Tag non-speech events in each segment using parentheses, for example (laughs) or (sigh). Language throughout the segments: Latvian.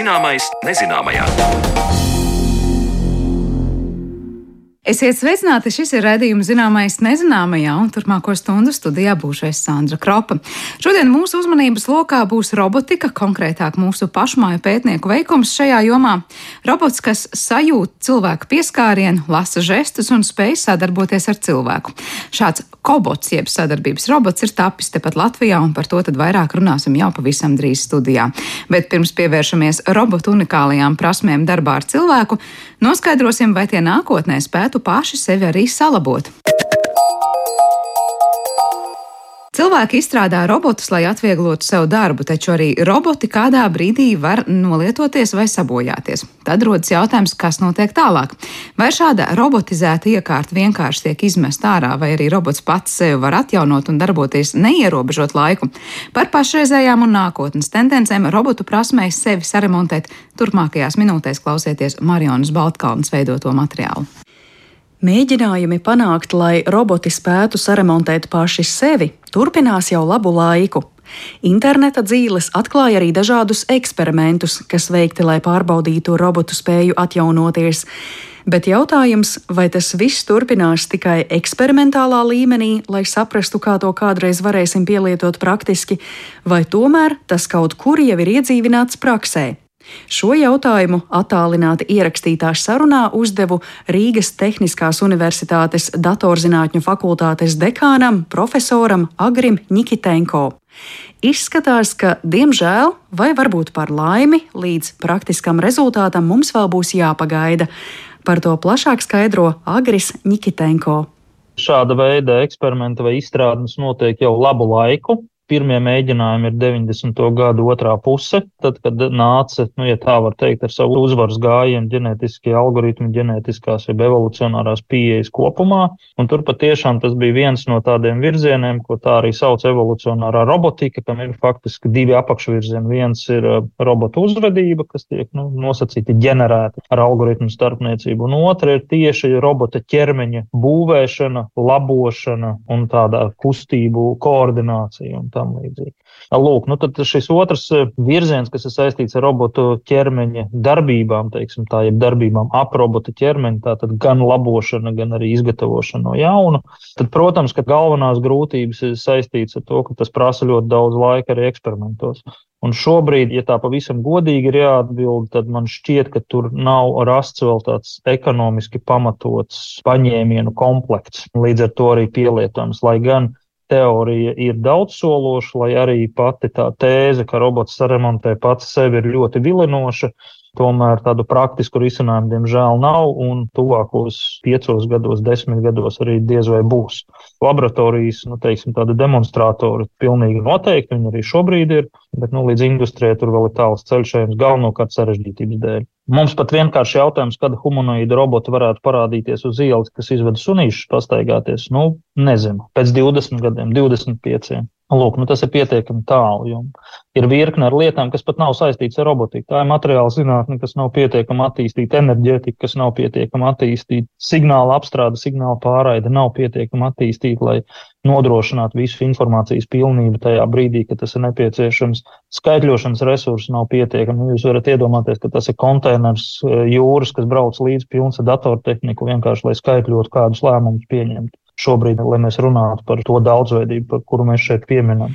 Zināmais nezināmajā. Esiet sveicināti! Šis ir redzējums zināmais nezināmajā, un turpmāko stundu studijā būšu es Sandra Kropa. Šodien mūsu uzmanības lokā būs robotika, konkrētāk mūsu pašmāju pētnieku veikums šajā jomā. Robots, kas sajūt cilvēku pieskārienu, lasa žestus un spēj sadarboties ar cilvēku. Šāds kobots, jeb sadarbības robots, ir tapis tepat Latvijā, un par to tad vairāk runāsim jau pavisam drīz studijā. Bet pirms pievēršamies robotu unikālajām prasmēm darbā ar cilvēku, noskaidrosim, vai tie nākotnē spētu spētu paši sevi arī salabot. Cilvēki izstrādā robotus, lai atvieglotu sev darbu, taču arī roboti kādā brīdī var nolietoties vai sabojāties. Tad rodas jautājums, kas notiek tālāk. Vai šāda robotizēta iekārta vienkārši tiek izmesta ārā, vai arī robots pats sevi var atjaunot un darboties neierobežot laiku? Par pašreizējām un nākotnes tendencēm robotu prasmēs sevi saremontēt turpmākajās minūtēs klausieties Marionas Baltkalnas veidoto materiālu. Mēģinājumi panākt, lai roboti spētu saremontēt paši sevi, turpinās jau labu laiku. Interneta dzīves atklāja arī dažādus eksperimentus, kas veikti, lai pārbaudītu robotu spēju atjaunoties. Bet jautājums, vai tas viss turpinās tikai eksperimentālā līmenī, lai saprastu, kā to kādreiz varēsim pielietot praktiski, vai tomēr tas kaut kur jau ir iedzīvināts praksē, Šo jautājumu attālināti ierakstītā sarunā uzdevu Rīgas Tehniskās Universitātes datorzinātņu fakultātes dekānam, profesoram Agrim Nikitenko. Izskatās, ka, diemžēl, vai varbūt par laimi, līdz praktiskam rezultātam mums vēl būs jāpagaida. Par to plašāk skaidro Agris Nikitenko. Šāda veida eksperimenti vai izstrādes notiek jau labu laiku. Pirmie mēģinājumi ir 90. gadu otrā puse, tad, kad nāca, nu, ja tā var teikt, ar savu uzvaras gājienu ģenētiskie algoritmi, ģenētiskās jeb evolucionārās pieejas kopumā. Un tur patiešām tas bija viens no tādiem virzieniem, ko tā arī sauc evolucionārā robotika, kam ir faktiski divi apakšvirzieni. Viens ir uh, robotu uzvedība, kas tiek nu, nosacīti ģenerēti ar algoritmu starpniecību, un otra ir tieši robota ķermeņa būvēšana, labošana un tādā kustību koordinācija. Un tā tam līdzīgi. Lūk, nu tad šis otrs virziens, kas ir saistīts ar robotu ķermeņa darbībām, teiksim tā, jeb darbībām ap robota ķermeni, tātad gan labošana, gan arī izgatavošana no jauna, tad, protams, ka galvenās grūtības ir saistīts ar to, ka tas prasa ļoti daudz laika arī eksperimentos. Un šobrīd, ja tā pavisam godīgi ir jāatbild, tad man šķiet, ka tur nav rasts vēl tāds ekonomiski pamatots paņēmienu komplekts, līdz ar to arī pielietojams. Lai gan teorija ir daudzsološa, lai arī pati tā tēze, ka robots saremontē pats sevi, ir ļoti vilinoša. Tomēr tādu praktisku risinājumu, diemžēl, nav, un tuvākos piecos gados, desmit gados arī diez vai būs. Laboratorijas, nu, teiksim, tādi demonstratori pilnīgi noteikti, viņi arī šobrīd ir, bet, nu, līdz industrijai tur vēl ir tāls ceļš galvenokārt sarežģītības dēļ. Mums pat vienkārši jautājums, kad humanoīda roboti varētu parādīties uz ielas, kas izved sunīšus pastaigāties, nu, nezinu, pēc 20 gadiem, 25. Lūk, nu tas ir pietiekami tālu. Jo ir virkne ar lietām, kas pat nav saistītas ar robotiku. Tā ir materiāla zinātne, kas nav pietiekami attīstīta, enerģētika, kas nav pietiekami attīstīta, signāla apstrāde, signāla pārraide nav pietiekami attīstīta, lai nodrošinātu visu informācijas pilnību tajā brīdī, kad tas ir nepieciešams. Skaitļošanas resursi nav pietiekami. Jūs varat iedomāties, ka tas ir konteiners e, jūras, kas brauc līdz pilns ar datortehniku vienkārši, lai skaitļotu kādus lēmumus pieņemtu šobrīd, lai mēs runātu par to daudzveidību, par kuru mēs šeit pieminam.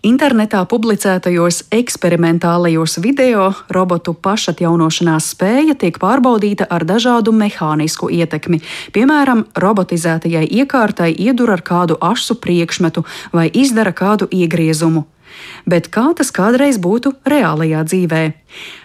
Internetā publicētajos eksperimentālajos video robotu pašatjaunošanās spēja tiek pārbaudīta ar dažādu mehānisku ietekmi. Piemēram, robotizētajai iekārtai iedur ar kādu asu priekšmetu vai izdara kādu iegriezumu bet kā tas kādreiz būtu reālajā dzīvē?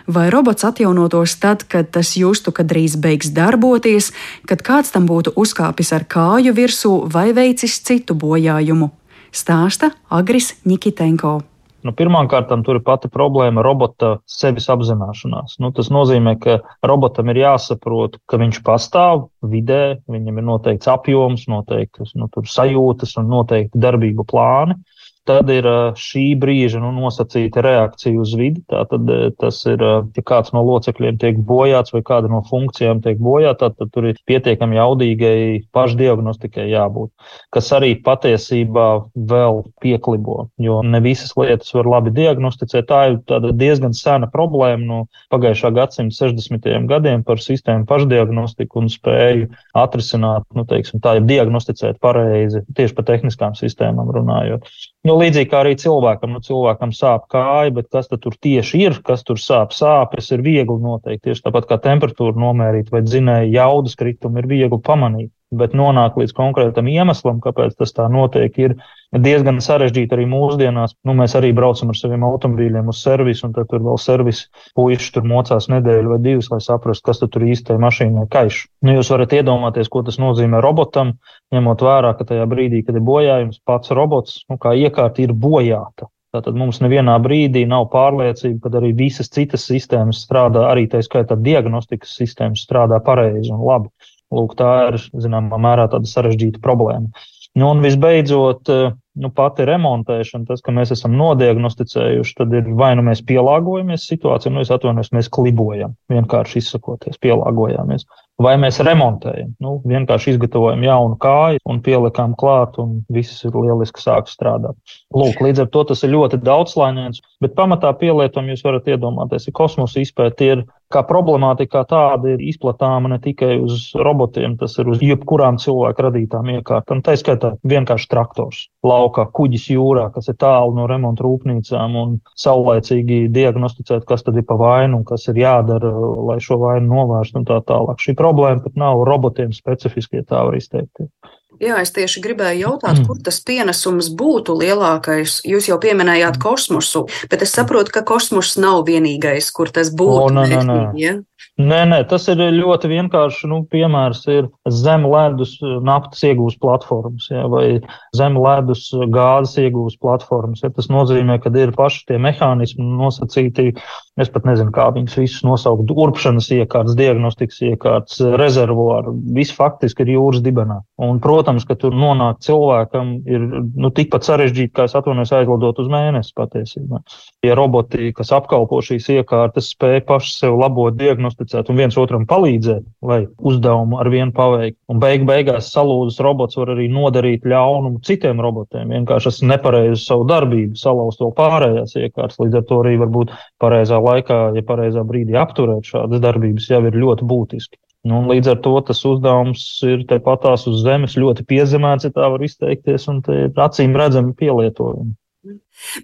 Vai robots atjaunotos tad, kad tas justu, ka drīz beigs darboties, kad kāds tam būtu uzkāpis ar kāju virsū vai veicis citu bojājumu? Stāsta Agris Nikitenko. Nu, Pirmkārt, tur ir pati problēma robota sevis apzināšanās. Nu, tas nozīmē, ka robotam ir jāsaprot, ka viņš pastāv vidē, viņam ir noteikts apjoms, noteiktas nu, sajūtas un noteikti darbību plāni. Tad ir šī brīža nu, nosacīta reakcija uz vidi. Tātad tas ir, ja kāds no locekļiem tiek bojāts vai kāda no funkcijām tiek bojāta, tad, tur ir pietiekami jaudīgai pašdiagnostikai jābūt, kas arī patiesībā vēl pieklibo, jo ne visas lietas var labi diagnosticēt. Tā ir diezgan sena problēma no pagājušā gadsimta 60. gadiem par sistēmu pašdiagnostiku un spēju atrisināt, nu, teiksim, tā ir diagnosticēt pareizi tieši par tehniskām sistēmām runājot. Nu, līdzīgi kā arī cilvēkam, nu, cilvēkam sāp kāja, bet kas tur tieši ir, kas tur sāp, sāpes ir viegli noteikt. Tieši tāpat kā temperatūru nomērīt vai dzinēja jaudas kritumu ir viegli pamanīt bet nonākt līdz konkrētam iemeslam, kāpēc tas tā notiek, ir diezgan sarežģīti arī mūsdienās. Nu, mēs arī braucam ar saviem automobīļiem uz servisu, un tur vēl servisa puiši tur mocās nedēļu vai divas, lai saprastu, kas tur īstai mašīnai kaiš. Nu, jūs varat iedomāties, ko tas nozīmē robotam, ņemot vērā, ka tajā brīdī, kad ir bojājums, pats robots, nu, kā iekārta, ir bojāta. Tātad mums nevienā brīdī nav pārliecība, ka arī visas citas sistēmas strādā, arī tā skaitā diagnostikas sistēmas strādā pareizi un labi. Lūk, tā ir, zināmā mērā, tāda sarežģīta problēma. Nu, un visbeidzot, eh, nu, pati remontēšana, tas, ka mēs esam nodiagnosticējuši, tad ir vai nu mēs pielāgojamies situācijai, nu, atvainojos, mēs klibojam, vienkārši izsakoties, pielāgojāmies. Vai mēs remontējam, nu, vienkārši izgatavojam jaunu kāju un pielikām klāt, un viss ir lieliski sāk strādāt. Lūk, līdz ar to tas ir ļoti daudzslāņains, bet pamatā pielietojam, jūs varat iedomāties, ja kosmosa izpēta ir kā problemātika tāda ir izplatāma ne tikai uz robotiem, tas ir uz jebkurām cilvēku radītām iekārtām. Tā skaitā vienkārši traktors laukā, kuģis jūrā, kas ir tālu no remonta rūpnīcām un saulēcīgi diagnosticēt, kas tad ir pa vainu un kas ir jādara, lai šo vainu novērstu un tā tālāk. Šī problēma pat nav robotiem specifiski, ja tā var izteikties. Jā, es tieši gribēju jautāt, kur tas pienesums būtu lielākais. Jūs jau pieminējāt kosmosu, bet es saprotu, ka kosmos nav vienīgais, kur tas būtu. O, nē, nē, nē. Ja? Nē, nē, tas ir ļoti vienkārši. Nu, piemērs ir zem ledus naftas iegūst platformas ja, vai zem ledus gāzes iegūst platformas. Ja. Tas nozīmē, ka ir paši tie mehānismi nosacīti. Es pat nezinu, kā viņus visus nosaukt. Urpšanas iekārtas, diagnostikas iekārtas, rezervuāri. Viss faktiski ir jūras dibenā. Un, protams, ka tur nonākt cilvēkam ir nu, tikpat sarežģīti, kā es atvainojos aizlidot uz mēnesi patiesībā. Ja roboti, kas apkalpo šīs iekārtas, spēj paši sev labot diagnosticēt un viens otram palīdzēt, lai uzdevumu ar vienu paveikt. Un beig beigās salūzis robots var arī nodarīt ļaunumu citiem robotiem. Vienkārši es nepareizi savu darbību salauzt vēl pārējās iekārtas, līdz ar to arī varbūt pareizā laikā, ja pareizā brīdī apturēt šādas darbības, jau ir ļoti būtiski. Nu, līdz ar to tas uzdevums ir tepatās uz zemes ļoti piezemēts, ja tā var izteikties, un te ir acīm redzami pielietojumi.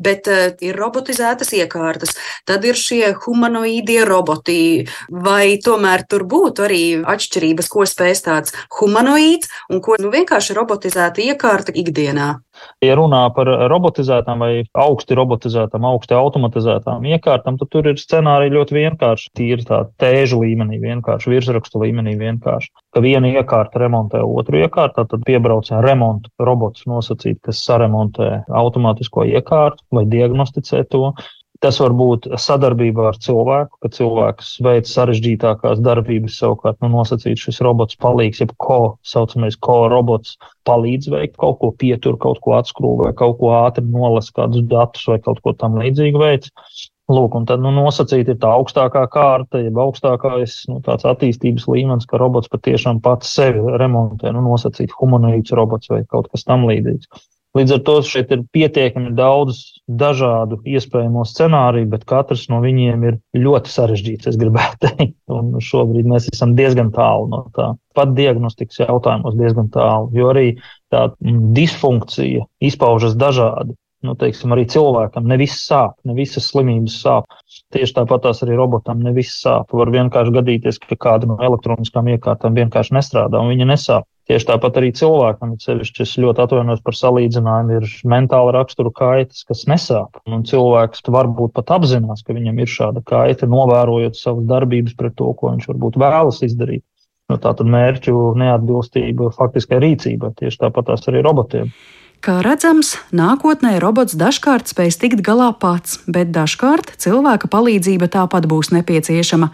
Bet uh, ir robotizētas iekārtas, tad ir šie humanoīdie roboti. Vai tomēr tur būtu arī atšķirības, ko spēj tāds humanoīds un ko nu, vienkārši robotizēta iekārta ikdienā? Ja runā par robotizētām vai augsti robotizētām, augsti automatizētām iekārtām, tad tur ir scenāriji ļoti vienkārši. Tīri tā tēžu līmenī, vienkārši virsrakstu līmenī, vienkārši. Ka viena iekārta remontē otru iekārtu, tad piebrauc remonta robots nosacīt, kas saremontē automātisko iekārtu vai diagnosticē to. Tas var būt sadarbībā ar cilvēku, ka cilvēks veic sarežģītākās darbības, savukārt nu, nosacīt šis robots palīgs, jeb ko saucamais ko robots palīdz veikt, kaut ko pietur, kaut ko atskrūvē, kaut ko ātri nolas, kādus datus vai kaut ko tam līdzīgu veids. Lūk, un tad nu, nosacīt ir tā augstākā kārta, jeb augstākais nu, attīstības līmenis, ka robots patiešām pats sevi remontē, nu, nosacīt humanoīds robots vai kaut kas tam līdzīgs. Līdz ar to šeit ir pietiekami daudz dažādu iespējamo scenāriju, bet katrs no viņiem ir ļoti sarežģīts, es gribētu (laughs) teikt. Un šobrīd mēs esam diezgan tālu no tā. Pat diagnostikas jautājumos diezgan tālu, jo arī tā disfunkcija izpaužas dažādi. Nu, teiksim, arī cilvēkam ne viss sāp, ne visas slimības sāp. Tieši tāpat arī robotam ne viss sāp. Var vienkārši gadīties, ka kāda no elektroniskām iekārtām vienkārši nestrādā un viņa nesāp. Tieši tāpat arī cilvēkam, sevišķi es ļoti atvainojos par salīdzinājumu, ir mentāla rakstura kaitas, kas nesāp. Un cilvēks varbūt pat apzinās, ka viņam ir šāda kaita, novērojot savas darbības pret to, ko viņš varbūt vēlas izdarīt. Nu, tā tad mērķu neatbilstība faktiskai rīcībai, tieši tāpat arī robotiem. Kā redzams, nākotnē robots dažkārt spēs tikt galā pats, bet dažkārt cilvēka palīdzība tāpat būs nepieciešama.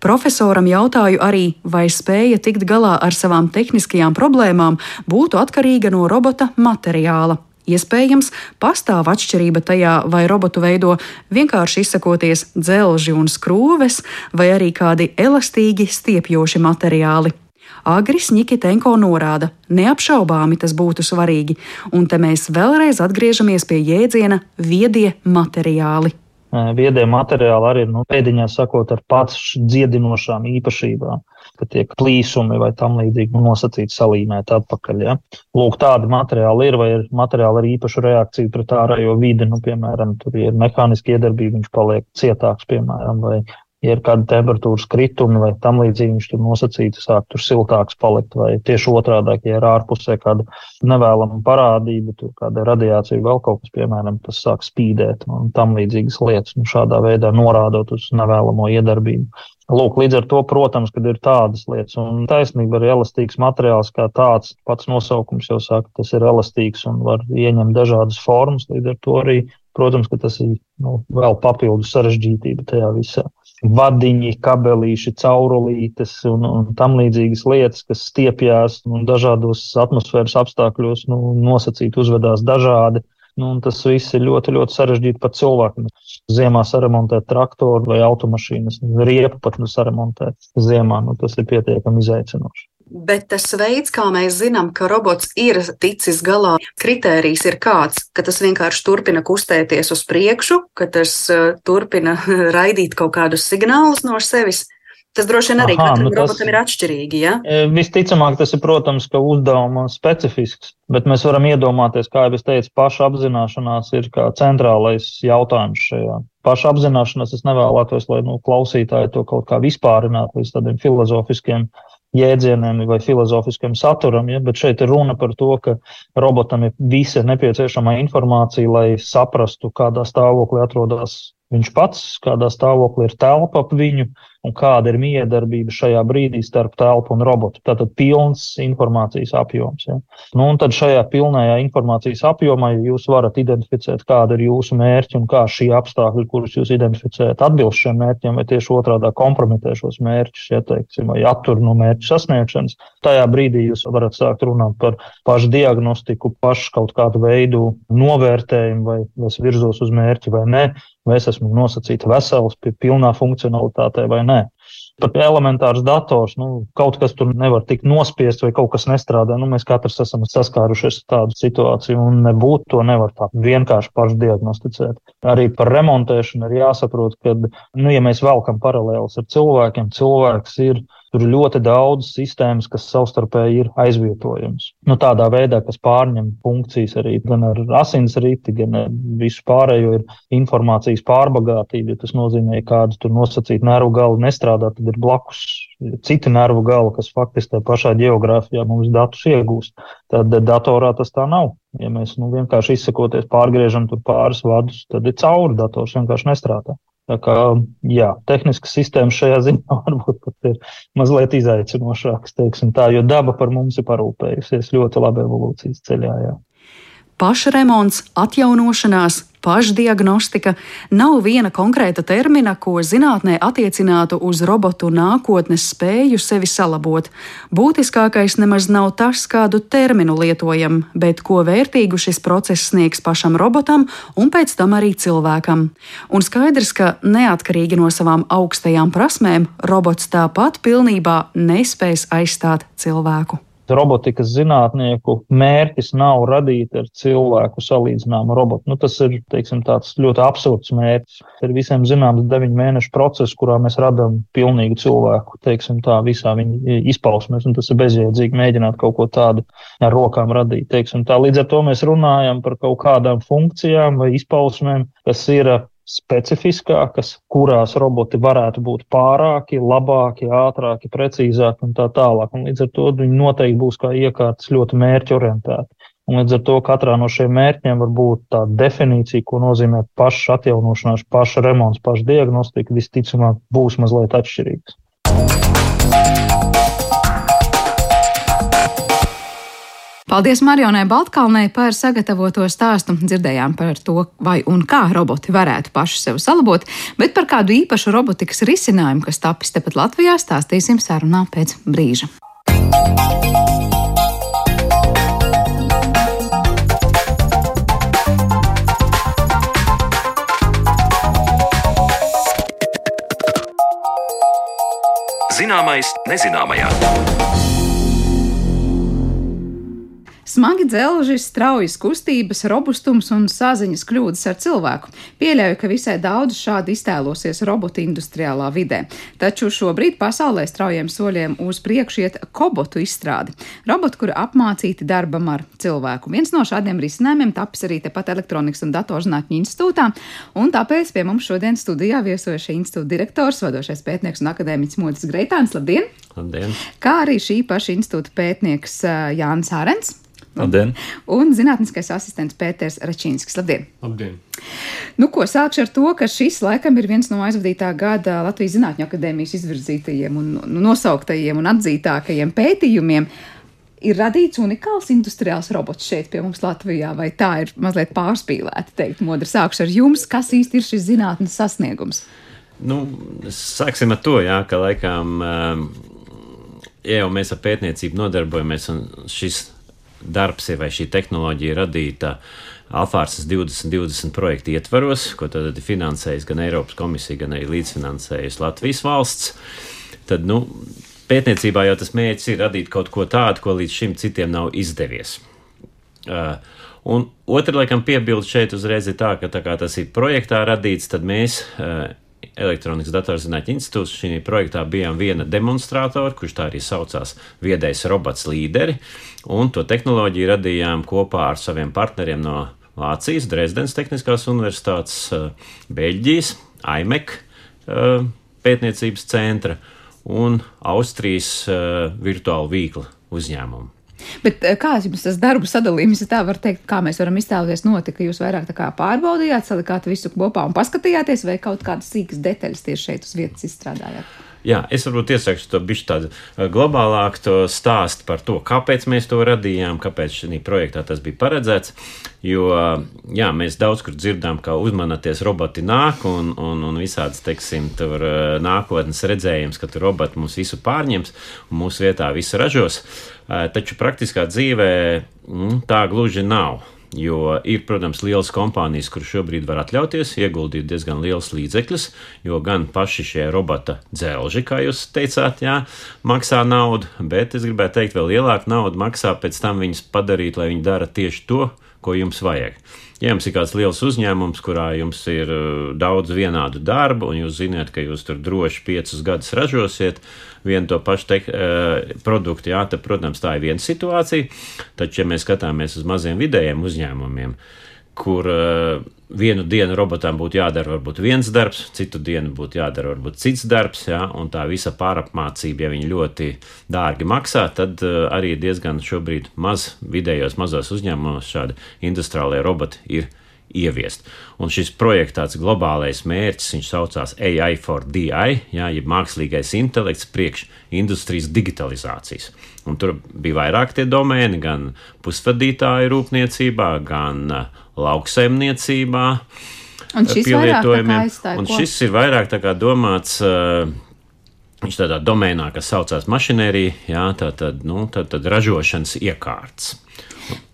Profesoram jautāju arī, vai spēja tikt galā ar savām tehniskajām problēmām būtu atkarīga no robota materiāla. Iespējams, pastāv atšķirība tajā, vai robotu veido vienkārši izsakoties dzelži un skrūves, vai arī kādi elastīgi stiepjoši materiāli. Agris Nikitenko norāda, neapšaubāmi tas būtu svarīgi, un te mēs vēlreiz atgriežamies pie jēdziena viedie materiāli. Viedie materiāli arī ir nu, pēdiņā sakot ar pats dziedinošām īpašībām ka tiek plīsumi vai tam līdzīgi nosacīti salīmēt atpakaļ. Ja? Lūk, tādi materiāli ir, vai ir materiāli ar īpašu reakciju pret ārējo vidi, nu, piemēram, tur ir mehāniski iedarbība, viņš paliek cietāks, piemēram, vai ja ir kāda temperatūras kritumi vai tam līdzīgi, viņš tur nosacīti sāk tur siltāks palikt, vai tieši otrādi, ja ir ārpusē kāda nevēlama parādība, tur kāda radiācija vēl kaut kas, piemēram, tas sāk spīdēt un tam līdzīgas lietas, nu, šādā veidā norādot uz nevēlamo iedarbību. Lūk, līdz ar to, protams, kad ir tādas lietas, un taisnība ir elastīgs materiāls kā tāds, pats nosaukums jau saka, tas ir elastīgs un var ieņemt dažādas formas, līdz ar to arī, protams, ka tas ir nu, vēl papildus sarežģītība tajā visā. Vadiņi, kabelīši, caurulītes un, un tam līdzīgas lietas, kas stiepjās un dažādos atmosfēras apstākļos nu, nosacīt uzvedās dažādi. Nu, tas viss ir ļoti, ļoti sarežģīti pat cilvēkam. Ziemā saremontēt traktoru vai automašīnas, riepu pat nu saremontēt ziemā, nu, tas ir pietiekami izaicinoši. Bet tas veids, kā mēs zinām, ka robots ir ticis galā, kritērijs ir kāds, ka tas vienkārši turpina kustēties uz priekšu, ka tas uh, turpina (laughs) raidīt kaut kādus signālus no sevis. Tas droši vien arī Aha, katram nu robotam tas, ir atšķirīgi. Ja? E, visticamāk, tas ir, protams, ka uzdevuma specifisks, bet mēs varam iedomāties, kā jau es teicu, paša apzināšanās ir kā centrālais jautājums šajā. Paša apzināšanās es nevēlētos, lai nu, klausītāji to kaut kā vispārinātu līdz tādiem filozofiskiem jēdzieniem vai filozofiskiem saturam, ja? bet šeit ir runa par to, ka robotam ir visa nepieciešamā informācija, lai saprastu, kādā stāvoklī atrodas viņš pats, kādā stāvoklī ir telpa ap viņu, un kāda ir miedarbība šajā brīdī starp telpu un robotu. Tātad pilns informācijas apjoms. Ja. Nu, un tad šajā pilnajā informācijas apjomā jūs varat identificēt, kāda ir jūsu mērķi un kā šie apstākļi, kurus jūs identificējat, atbilst šiem mērķiem, vai tieši otrādi kompromitē šos mērķus, ja teiksim, vai attur no mērķu sasniegšanas. Tajā brīdī jūs varat sākt runāt par pašu diagnostiku, pašu kaut kādu veidu novērtējumu, vai es virzos uz mērķi vai nē, vai es esmu nosacīts vesels, pilnā funkcionalitātē vai nē. Pat elementārs dators, nu, kaut kas tur nevar tikt nospiests vai kaut kas nestrādā. Nu, mēs katrs esam saskārušies ar tādu situāciju un nebūt to nevar tā vienkārši paši diagnosticēt. Arī par remontēšanu ir jāsaprot, ka, nu, ja mēs velkam paralēlus ar cilvēkiem, cilvēks ir Tur ir ļoti daudz sistēmas, kas savstarpēji ir aizvietojams. Nu, tādā veidā, kas pārņem funkcijas arī gan ar asins rīti, gan ar visu pārējo ir informācijas pārbagātība. Ja tas nozīmē, ka kāda tur nosacīta nervu gala nestrādā, tad ir blakus citi nervu gala, kas faktiski tajā pašā geogrāfijā mums datus iegūst. Tad datorā tas tā nav. Ja mēs nu, vienkārši izsakoties pārgriežam tur pāris vadus, tad ir cauri dators vienkārši nestrādā. Tā kā, jā, tehniskas sistēmas šajā ziņā (laughs) varbūt pat ir mazliet tā, jo daba par mums ir parūpējusies ļoti labi evolūcijas ceļā. Jā pašremonts, atjaunošanās, pašdiagnostika nav viena konkrēta termina, ko zinātnē attiecinātu uz robotu nākotnes spēju sevi salabot. Būtiskākais nemaz nav tas, kādu terminu lietojam, bet ko vērtīgu šis process sniegs pašam robotam un pēc tam arī cilvēkam. Un skaidrs, ka neatkarīgi no savām augstajām prasmēm, robots tāpat pilnībā nespēs aizstāt cilvēku robotikas zinātnieku mērķis nav radīt ar cilvēku salīdzināmu robotu. Nu, tas ir teiksim, ļoti absurds mērķis. Ir visiem zināms deviņu mēnešu process, kurā mēs radām pilnīgu cilvēku, teiksim, tā visā viņa izpausmēs, tas ir bezjēdzīgi mēģināt kaut ko tādu ar rokām radīt. Teiksim, tā. Līdz ar to mēs runājam par kaut kādām funkcijām vai izpausmēm, kas ir specifiskākas, kurās roboti varētu būt pārāki, labāki, ātrāki, precīzāki un tā tālāk. Un līdz ar to viņi noteikti būs kā iekārtas ļoti mērķorientēti. Un līdz ar to katrā no šiem mērķiem var būt tāda definīcija, ko nozīmē paša atjaunošanās, paša remonts, paša diagnostika, visticamāk būs mazliet atšķirīgs. Paldies Marionai Baltkalnei par sagatavoto stāstu. Dzirdējām par to, vai un kā roboti varētu paši sev salabot, bet par kādu īpašu robotikas risinājumu, kas tapis tepat Latvijā, stāstīsim sarunā pēc brīža. Zināmais, nezināmajā. Smagi dzelži, straujas kustības, robustums un saziņas kļūdas ar cilvēku. Pieļauju, ka visai daudz šādi iztēlosies robotu industriālā vidē. Taču šobrīd pasaulē straujiem soļiem uz priekšu iet kobotu izstrāde. Roboti, kuri apmācīti darbam ar cilvēku. Viens no šādiem risinājumiem tapis arī tepat Elektronikas un datorzinātņu institūtā, un tāpēc pie mums šodien studijā viesojas šī institūta direktors, vadošais pētnieks un akadēmiķis Modis Greitāns. Labdien! Labdien! Kā arī šī paša institūta pētnieks Jānis Ārens. Labdien! Un zinātniskais asistents Pēters Račīnskis. Labdien! Labdien! Nu, ko sākšu ar to, ka šis laikam ir viens no aizvadītā gada Latvijas Zinātņu akadēmijas izvirzītajiem un nu, nosauktajiem un atzītākajiem pētījumiem. Ir radīts unikāls industriāls robots šeit pie mums Latvijā, vai tā ir mazliet pārspīlēta teikt, modra sākšu ar jums, kas īsti ir šis zinātnes sasniegums? Nu, sāksim ar to, jā, ka laikam, ja jau mēs ar pētniecību nodarbojamies, un šis darbs vai šī tehnoloģija radīta Alfārsas 2020 projekta ietvaros, ko tad ir finansējis gan Eiropas komisija, gan arī līdzfinansējis Latvijas valsts. Tad, nu, pētniecībā jau tas mērķis ir radīt kaut ko tādu, ko līdz šim citiem nav izdevies. Uh, un otra, laikam, piebilde šeit uzreiz ir tā, ka tā kā tas ir projektā radīts, tad mēs uh, Elektronikas datorzinātņu institūts. Šī projektā bijām viena demonstrātora, kurš tā arī saucās Viedais robots līderi, un to tehnoloģiju radījām kopā ar saviem partneriem no Vācijas, Dresdenes Tehniskās Universitātes, eh, Beļģijas, AIMEK eh, pētniecības centra un Austrijas eh, virtuālu vīkla uzņēmumu. Bet eh, kā jums tas darbu sadalījums, ja tā var teikt, kā mēs varam iztēloties notika? Jūs vairāk pārbaudījāt, salikāt visu kopā un paskatījāties, vai kaut kādas sīkas detaļas tieši šeit uz vietas izstrādājāt? Jā, es varbūt iesaku to bišķi tādu globālāku stāstu par to, kāpēc mēs to radījām, kāpēc šī projektā tas bija paredzēts. Jo, jā, mēs daudz kur dzirdām, ka uzmanieties, roboti nāk un, un, un visādas, teiksim, tur nākotnes redzējums, ka tur roboti mums visu pārņems un mūsu vietā visu ražos. Taču praktiskā dzīvē mm, tā gluži nav. Jo ir, protams, lielas kompānijas, kuras šobrīd var atļauties ieguldīt diezgan liels līdzekļus, jo gan paši šie robota dzelži, kā jūs teicāt, jā, maksā naudu, bet es gribētu teikt, vēl lielāku naudu maksā pēc tam viņus padarīt, lai viņi dara tieši to, ko jums vajag. Ja jums ir kāds liels uzņēmums, kurā jums ir uh, daudz vienādu darbu, un jūs zināt, ka jūs tur droši piecus gadus ražosiet vienu to pašu te, uh, produktu, jā, tad, protams, tā ir viena situācija. Taču, ja mēs skatāmies uz maziem vidējiem uzņēmumiem, kur uh, vienu dienu robotam būtu jādara varbūt viens darbs, citu dienu būtu jādara varbūt cits darbs, ja, un tā visa pārapmācība, ja viņi ļoti dārgi maksā, tad uh, arī diezgan šobrīd maz vidējos mazos uzņēmumos šādi industriālie roboti ir ieviest. Un šis projekts, tāds globālais mērķis, viņš saucās AI for DI, jā, jeb mākslīgais intelekts priekš industrijas digitalizācijas. Un tur bija vairāk tie domēni, gan pusvadītāju rūpniecībā, gan uh, lauksaimniecībā. Un šis, un šis ir vairāk domāts. Uh, Viņš tādā domēnā, kas saucās mašinērija, jā, tā tad, nu, tā tad ražošanas iekārts.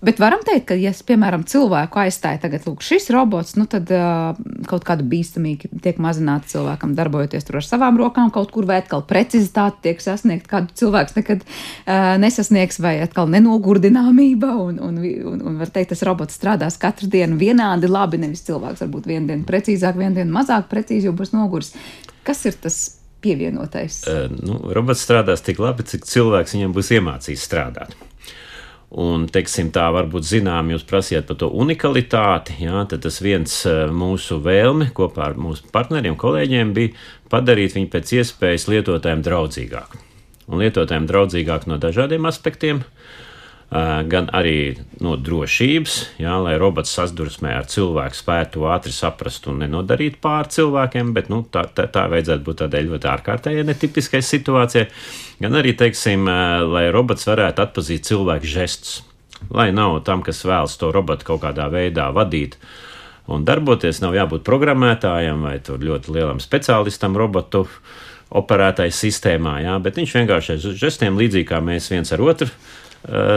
Bet varam teikt, ka, ja, piemēram, cilvēku aizstāja tagad lūk, šis robots, nu, tad uh, kaut kāda bīstamība tiek mazināta cilvēkam, darbojoties ar savām rokām, kaut kur vai atkal precizitāte tiek sasniegta, kādu cilvēks nekad uh, nesasniegs, vai atkal nenogurdināmība. Un, un, un, un var teikt, tas robots strādās katru dienu vienādi labi. Nevis cilvēks varbūt vienu dienu precīzāk, vienu dienu mazāk precīzi, jo būs noguris. Kas ir tas? Pievienotais. Uh, nu, robots strādās tik labi, cik cilvēks viņam būs iemācījis strādāt. Un, teiksim, tā varbūt zinām, jūs prasījāt par to unikalitāti. Jā, tad tas viens eh, mūsu vēlme kopā ar mūsu partneriem, kolēģiem bija padarīt viņu pēc iespējas lietotājiem draudzīgāku. Un lietotājiem draudzīgāk no dažādiem aspektiem. Uh, gan arī no drošības, jā, lai robots sasdursmē ar cilvēku spētu ātri saprast un nenodarīt pāri cilvēkiem, bet nu, tā, tā, tā vajadzētu būt tādai ļoti ārkārtējai, netipiskai situācijai. Gan arī, teiksim, lai robots varētu atpazīt cilvēku žestus, lai nav tam, kas vēlas to robotu kaut kādā veidā vadīt. Un darboties nav jābūt programmētājam vai ļoti lielam speciālistam robotu operētāju sistēmā, jā, bet viņš vienkārši ar žestiem līdzīgi kā mēs viens ar otru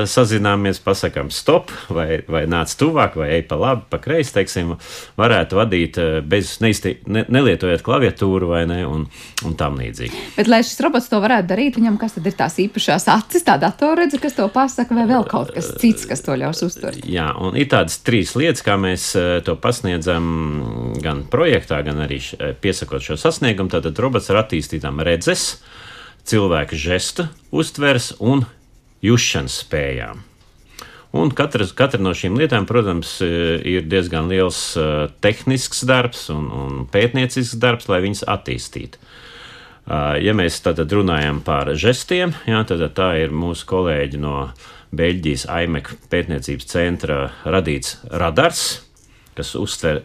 sazināmies, pasakām stop, vai, vai nāc tuvāk, vai ej pa labi, pa kreisi, teiksim, varētu vadīt uh, bez neizti, ne, nelietojot klaviatūru vai ne, un, un tam līdzīgi. Bet, lai šis robots to varētu darīt, viņam kas tad ir tās īpašās acis, tā datorredze, kas to pasaka, vai vēl kaut kas cits, kas to ļaus uztvert? Jā, un ir tādas trīs lietas, kā mēs to pasniedzam gan projektā, gan arī piesakot šo sasniegumu. Tātad robots ar attīstītām redzes, cilvēka žesta uztvers un jušanas spējām. Un katra, katra no šīm lietām, protams, ir diezgan liels uh, tehnisks darbs un, un pētniecisks darbs, lai viņas attīstītu. Uh, ja mēs tātad runājam par žestiem, jā, tad tā ir mūsu kolēģi no Beļģijas AIMEK pētniecības centra radīts radars, kas uztver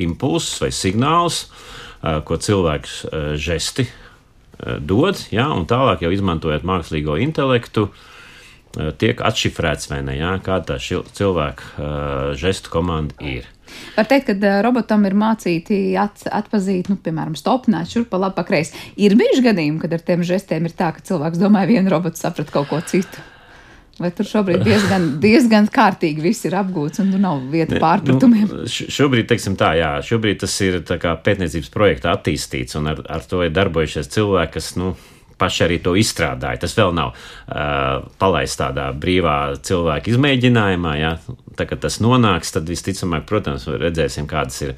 impulsus vai signālus, uh, ko cilvēks žesti dod, jā, un tālāk jau izmantojot mākslīgo intelektu, tiek atšifrēts vai ne, jā, kāda tā cilvēka žestu komanda ir. Var teikt, ka robotam ir mācīti at, atpazīt, nu, piemēram, stopnāt šurp pa labi, pa kreisi. Ir bijuši gadījumi, kad ar tiem žestiem ir tā, ka cilvēks domāja vienu robotu, saprat kaut ko citu. Vai tur šobrīd (laughs) diezgan, diezgan kārtīgi viss ir apgūts un tur nav vieta pārpratumiem? Nu, šobrīd, teiksim tā, jā, šobrīd tas ir pētniecības projekta attīstīts un ar, ar to ir darbojušies cilvēki, kas, nu, paši arī to izstrādāja. Tas vēl nav uh, palaists tādā brīvā cilvēka izmēģinājumā. Ja? Tā kā tas nonāks, tad visticamāk, protams, redzēsim, kādas ir,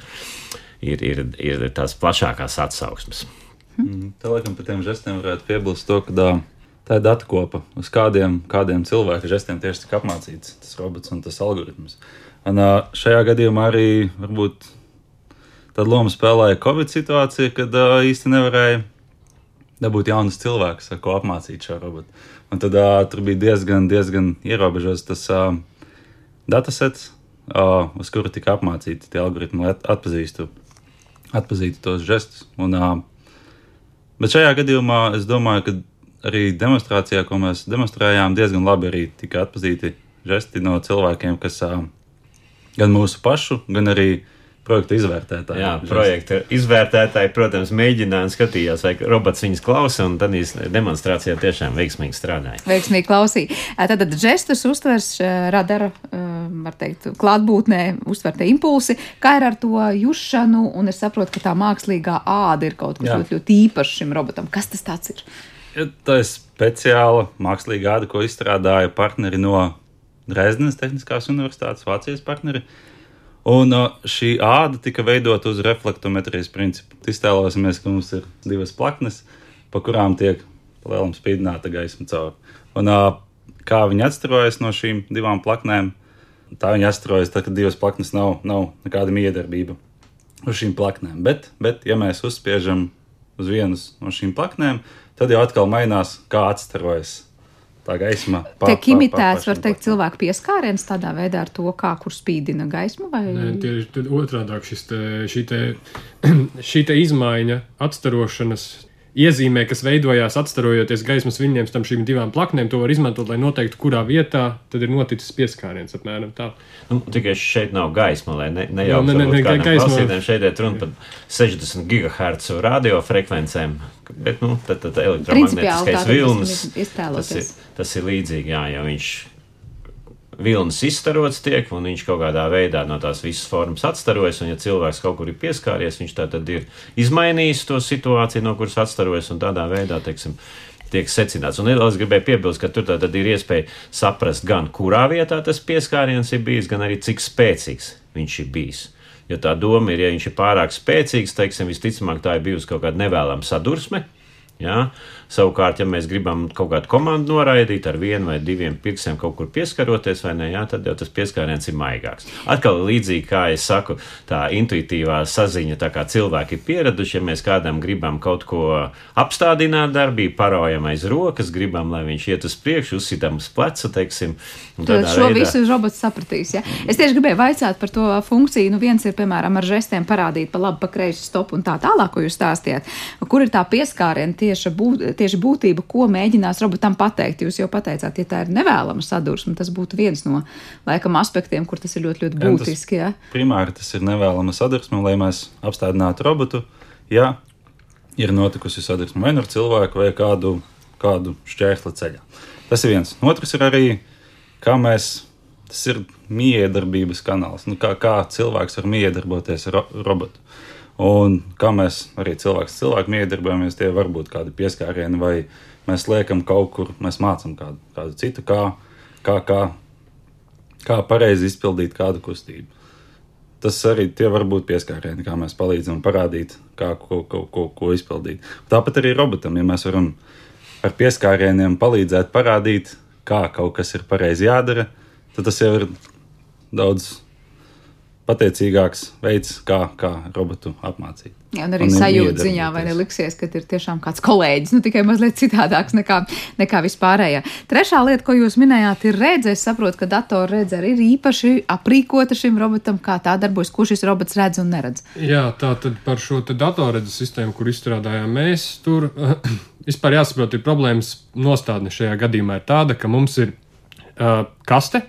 ir, ir, ir tās plašākās atsauksmes. Mm, tā laikam par tiem žestiem varētu piebilst to, ka. Uh, tā ir datu kopa, uz kādiem, kādiem cilvēku žestiem tieši tika apmācīts tas robots un tas algoritms. Un, šajā gadījumā arī varbūt tāda loma spēlēja Covid situācija, kad īsti nevarēja dabūt jaunus cilvēkus, ko apmācīt šo robotu. Un tad uh, tur bija diezgan, diezgan ierobežots tas uh, datasets, uh, uz kuru tika apmācīti tie algoritmi, lai atpazīstu, atpazītu tos žestus. Un, uh, bet šajā gadījumā es domāju, ka arī demonstrācijā, ko mēs demonstrējām, diezgan labi arī tika atpazīti žesti no cilvēkiem, kas gan mūsu pašu, gan arī projekta izvērtētāji. Jā, projekta izvērtētāji, protams, mēģināja skatījās, vai robots viņas klausa, un tad demonstrācijā tiešām veiksmīgi strādāja. Veiksmīgi klausīja. Tātad žestus uztvers radara, var teikt, klātbūtnē uztverta impulsi, kā ir ar to jušanu, un es saprotu, ka tā mākslīgā āda ir kaut kas ļoti, ļoti īpašs šim robotam. Kas tas tāds ir? Tā ir speciāla mākslīga āda, ko izstrādāja partneri no Dresdenes Tehniskās Universitātes, Vācijas partneri. Un uh, šī āda tika veidota uz reflektometrijas principu. Iztēlosimies, ka mums ir divas plaknes, pa kurām tiek palielam spīdināta gaisma cauri. Un, uh, kā viņi atstarojas no šīm divām plaknēm, tā viņi atstarojas tad, kad divas plaknes nav, nav nekāda miedarbība uz šīm plaknēm. Bet, bet ja mēs uzspiežam uz vienas no šīm plaknēm, tad jau atkal mainās, kā atstarojas tā gaisma. Tiek imitēts, var teikt, cilvēku pieskāriens tādā veidā ar to, kā kur spīdina gaismu? Vai... Nē, tieši otrādi šis te, šī, te, (clears throat) šī te izmaiņa, atstarošanas iezīmē, kas veidojās atstarojoties gaismas viļņiem starp šīm divām plaknēm, to var izmantot, lai noteiktu, kurā vietā tad ir noticis pieskāriens. Apmēram tā. Nu, tikai šeit nav gaisma, lai ne, ne jau tādā veidā gaisma. Šeit ir runa par 60 GHz radiofrekvencēm, bet nu, tad, tad elektromagnētiskais vilnis. Tas ir, tas ir līdzīgi, jā, ja viņš vilnis izstarots tiek, un viņš kaut kādā veidā no tās visas formas atstarojas. Un, ja cilvēks kaut kur ir pieskāries, viņš tā tad ir izmainījis to situāciju, no kuras atstarojas, un tādā veidā, teiksim, tiek secināts. Un es gribēju piebilst, ka tur tad ir iespēja saprast gan, kurā vietā tas pieskāriens ir bijis, gan arī cik spēcīgs viņš ir bijis. Jo tā doma ir, ja viņš ir pārāk spēcīgs, teiksim, visticamāk tā ir bijusi kaut kāda nevēlama sadursme. Ja? Savukārt, ja mēs gribam kaut kādu komandu noraidīt ar vienu vai diviem pirkstiem kaut kur pieskaroties, vai ne, jā, tad jau tas pieskāriens ir maigāks. Atkal līdzīgi kā es saku, tā intuitīvā saziņa, tā kā cilvēki ir pieraduši, ja mēs kādam gribam kaut ko apstādināt darbību, paraujam aiz rokas, gribam, lai viņš iet uz priekšu, uzsitam uz pleca, teiksim. Tad šo veidā... visu robots sapratīs. Ja? Es tieši gribēju vaicāt par to funkciju. Nu, viens ir, piemēram, ar žestiem parādīt pa labi, pa kreisi stopu un tā tālāk, ko jūs stāstījāt. Kur ir tā pieskāriena tieši, būt, tieši būtība, ko mēģinās robotam pateikt? Jūs jau pateicāt, ja tā ir nevēlama sadursme, tas būtu viens no laikam aspektiem, kur tas ir ļoti, ļoti būtiski. Ja? Primāri tas ir nevēlama sadursme, lai mēs apstādinātu robotu. Ja ir notikusi sadursme vai nu ar cilvēku vai kādu, kādu šķērsli ceļā. Tas ir viens. Otrs ir arī, kā mēs, tas ir miedarbības kanāls. Nu, kā, kā cilvēks var miedarboties ar ro robotu. Un kā mēs arī cilvēks cilvēku miedarbojamies, tie var būt kādi pieskārieni, vai mēs liekam kaut kur, mēs mācām kādu, kādu citu, kā, kā, kā, kā pareizi izpildīt kādu kustību. Tas arī tie var būt pieskārieni, kā mēs palīdzam parādīt, kā ko, ko, ko, ko izpildīt. Tāpat arī robotam, ja mēs varam ar pieskārieniem palīdzēt parādīt, kā kaut kas ir pareizi jādara, tad tas jau ir daudz pateicīgāks veids, kā, kā robotu apmācīt. Jā, un arī un sajūta ziņā, vai neliksies, ka ir tiešām kāds kolēģis, nu tikai mazliet citādāks nekā, nekā vispārējā. Trešā lieta, ko jūs minējāt, ir redzes. Es saprotu, ka datora redzes arī ir īpaši aprīkota šim robotam, kā tā darbojas, ko šis robots redz un neredz. Jā, tā tad par šo datorredzes sistēmu, kur izstrādājām mēs, tur (clears throat) vispār jāsaprot, ir problēmas nostādne šajā gadījumā ir tāda, ka mums ir uh, kaste,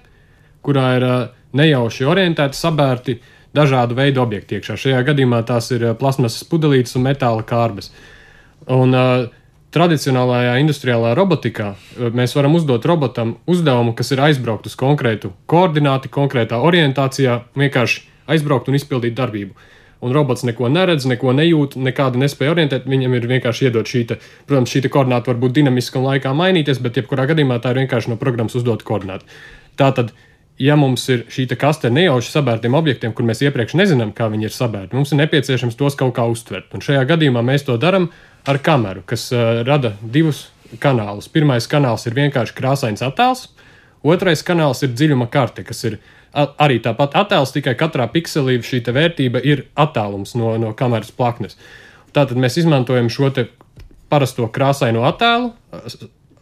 kurā ir uh, nejauši orientēti, sabērti dažādu veidu objekti iekšā. Šajā gadījumā tās ir eh, plasmasas pudelītes un metāla kārbas. Un, uh, Tradicionālajā industriālā robotikā eh, mēs varam uzdot robotam uzdevumu, kas ir aizbraukt uz konkrētu koordināti, konkrētā orientācijā, vienkārši aizbraukt un izpildīt darbību. Un robots neko neredz, neko nejūt, nekādi nespēja orientēt. Viņam ir vienkārši iedot šī, te, protams, šī koordināta var būt dinamiska un laikā mainīties, bet jebkurā gadījumā tā ir vienkārši no programmas uzdota koordināta. Tātad ja mums ir šī kaste nejauši sabērtiem objektiem, kur mēs iepriekš nezinām, kā viņi ir sabērti, mums ir nepieciešams tos kaut kā uztvert. Un šajā gadījumā mēs to darām ar kameru, kas uh, rada divus kanālus. Pirmais kanāls ir vienkārši krāsains attēls, otrais kanāls ir dziļuma karte, kas ir arī tāpat attēls, tikai katrā pikselī šī vērtība ir attālums no, no kameras plaknes. Tātad mēs izmantojam šo parasto krāsaino attēlu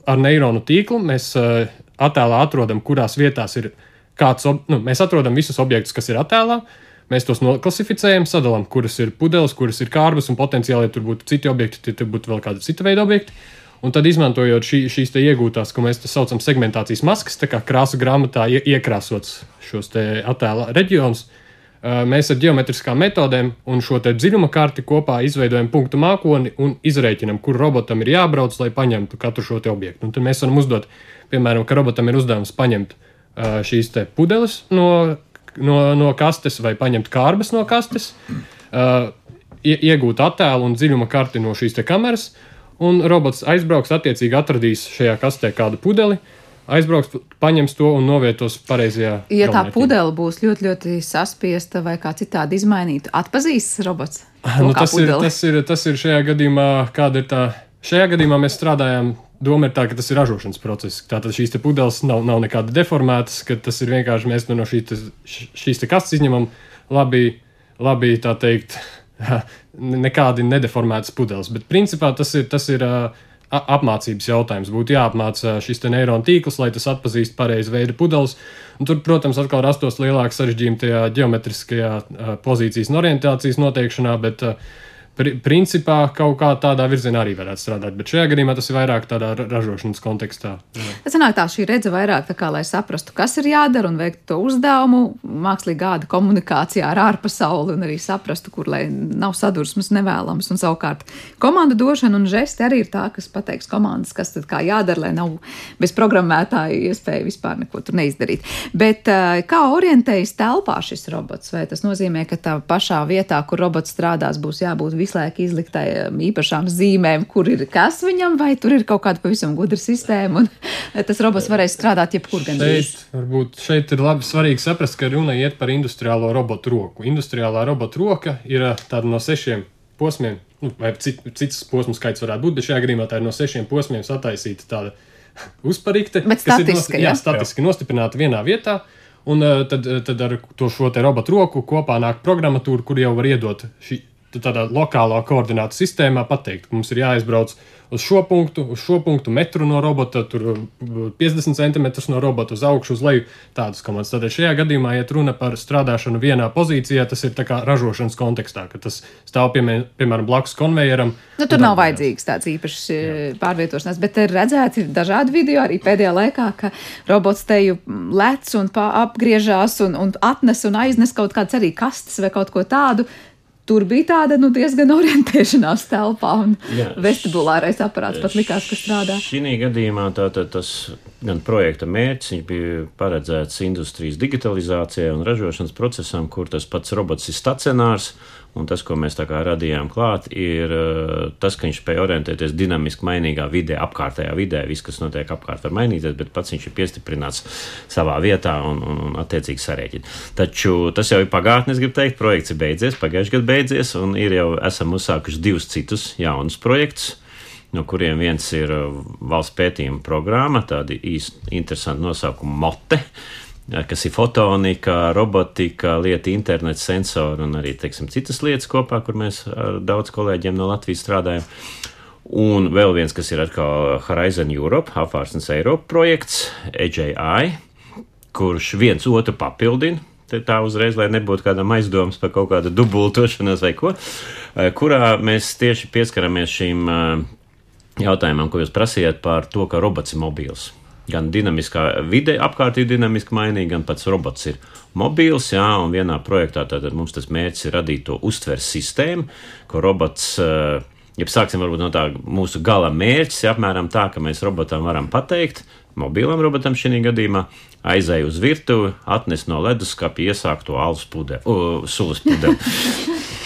ar neironu tīklu. Mēs uh, attēlā atrodam, kurās vietās ir ielikās kāds, nu, mēs atrodam visus objektus, kas ir attēlā. Mēs tos noklasificējam, sadalām, kuras ir pudeles, kuras ir kārbas, un potenciāli, ja tur būtu citi objekti, tad tur būtu vēl kāda cita veida objekti. Un tad, izmantojot šī, šīs iegūtās, ko mēs saucam par segmentācijas maskas, tā kā krāsa grāmatā iekrāsots šos attēla reģionus, mēs ar geometriskām metodēm un šo dziļuma karti kopā izveidojam punktu mākoni un izreikinām, kur robotam ir jābrauc, lai paņemtu katru šo objektu. Un tad mēs varam uzdot, piemēram, ka robotam ir uzdevums paņemt uh, šīs pudeles no, no, no kastes vai paņemt kārbas no kastes, iegūt attēlu un dziļuma karti no šīs kameras, un robots aizbrauks, attiecīgi atradīs šajā kastē kādu pudeli. Aizbrauks, paņems to un novietos pareizajā. Ja tā pudele būs ļoti, ļoti saspiesta vai kā citādi izmainīta, atpazīs robots. Nu, tas, ir, tas, ir, tas ir šajā gadījumā, kāda ir tā. Šajā gadījumā mēs strādājam doma ir tā, ka tas ir ražošanas process. Tātad šīs pudeles nav, nav nekāda deformētas, ka tas ir vienkārši mēs no šī, te, šīs te kastes izņemam labi, labi tā teikt, (laughs) nekādi nedeformētas pudeles. Bet principā tas ir. Tas ir apmācības jautājums. Būtu jāapmāca šis neironu tīkls, lai tas atpazīst pareizi veidu pudeles. Un tur, protams, atkal rastos lielāka sarežģījuma tajā geometriskajā pozīcijas un orientācijas noteikšanā, bet uh, pri, principā kaut kā tādā virzienā arī varētu strādāt. Bet šajā gadījumā tas ir vairāk tādā ražošanas kontekstā. Tas nāk tā, šī redze vairāk tā kā, lai saprastu, kas ir jādara un veiktu to uzdevumu, mākslīgi gāda komunikācijā ar ārpasauli un arī saprastu, kur lai nav sadursmes nevēlams. Un savukārt komandu došana un žesti arī ir tā, kas pateiks komandas, kas tad kā jādara, lai nav bez programmētāja iespēja vispār neko tur neizdarīt. Bet kā orientējas telpā šis robots? Vai tas nozīmē, ka tā pašā vietā, kur robots strādās, būs jābūt visu laiku izliktai um, īpašām zīmēm, kur ir kas viņam, vai tur ir kaut kāda pavisam gudra sistēma, un tas robots varēs strādāt jebkur gan šeit. Varbūt šeit ir labi svarīgi saprast, ka runa iet par industriālo robotu roku. Industriālā robotu roka ir uh, tāda no sešiem posmiem, nu, vai cit, cits posmu skaits varētu būt, bet šajā gadījumā tā ir no sešiem posmiem sataisīta tāda (laughs) uzparīgte, bet kas statiski, ir no, jā, statiski nostiprināta vienā vietā. Un uh, tad, tad ar to šo robotu roku kopā nāk programmatūra, kur jau var iedot šī, tādā lokālā koordinātu sistēmā pateikt, ka mums ir jāizbrauc uz šo punktu, uz šo punktu metru no robota, tur 50 uh, cm no robota uz augšu, uz leju. Tādas komandas. Tātad šajā gadījumā, ja runa par strādāšanu vienā pozīcijā, tas ir ražošanas kontekstā, ka tas stāv piemēram, piemēram blakus konvejeram. Nu, tur nav vajadzīgs tāds īpašs uh, pārvietošanās, bet ir redzēts, ir dažādi video arī pēdējā laikā, ka robots teju lec un apgriežās un, un atnes un aiznes kaut kādas arī kastes vai kaut ko tādu tur bija tāda nu, diezgan orientēšanās telpā, un Jā, vestibulārais aparāts pat likās, ka strādā. Šī gadījumā tātad tas gan projekta mērķis bija paredzēts industrijas digitalizācijai un ražošanas procesam, kur tas pats robots ir stacionārs. Un tas, ko mēs tā kā radījām klāt, ir uh, tas, ka viņš spēj orientēties dinamiski mainīgā vidē, apkārtējā vidē. Viss, kas notiek apkārt, var mainīties, bet pats viņš ir piestiprināts savā vietā un, un, un attiecīgi sarēķina. Taču tas jau ir pagātnē, es gribu teikt, projekts ir beidzies, pagājušajā gadā beidzies, un ir jau esam uzsākuši divus citus jaunus projektus no kuriem viens ir uh, valsts pētījuma programma, tāda īsta interesanta nosaukuma mote kas ir fotonika, robotika, lieta, internets, sensori un arī teiksim, citas lietas kopā, kur mēs ar daudz kolēģiem no Latvijas strādājam. Un vēl viens, kas ir atkal Horizon Europe, apvārsnes Eiropa projekts, EJI, kurš viens otru papildina. Tā uzreiz, lai nebūtu kādam aizdomas par kaut kādu dubultošanos vai ko, kurā mēs tieši pieskaramies šīm jautājumam, ko jūs prasījāt par to, ka robots ir mobils gan dinamiskā vide, apkārt ir dinamiski mainīga, gan pats robots ir mobils. Jā, un vienā projektā tātad mums tas mērķis ir radīt to uztveres sistēmu, ko robots. Eh, ja sāksim no tā mūsu gala mērķis, ir apmēram tā, ka mēs robotam varam pateikt, mobilam robotam šī gadījumā, aizēj uz virtuvi, atnes no leduskapa iesākto alus pudeli, uh, sulas pudeli. (laughs)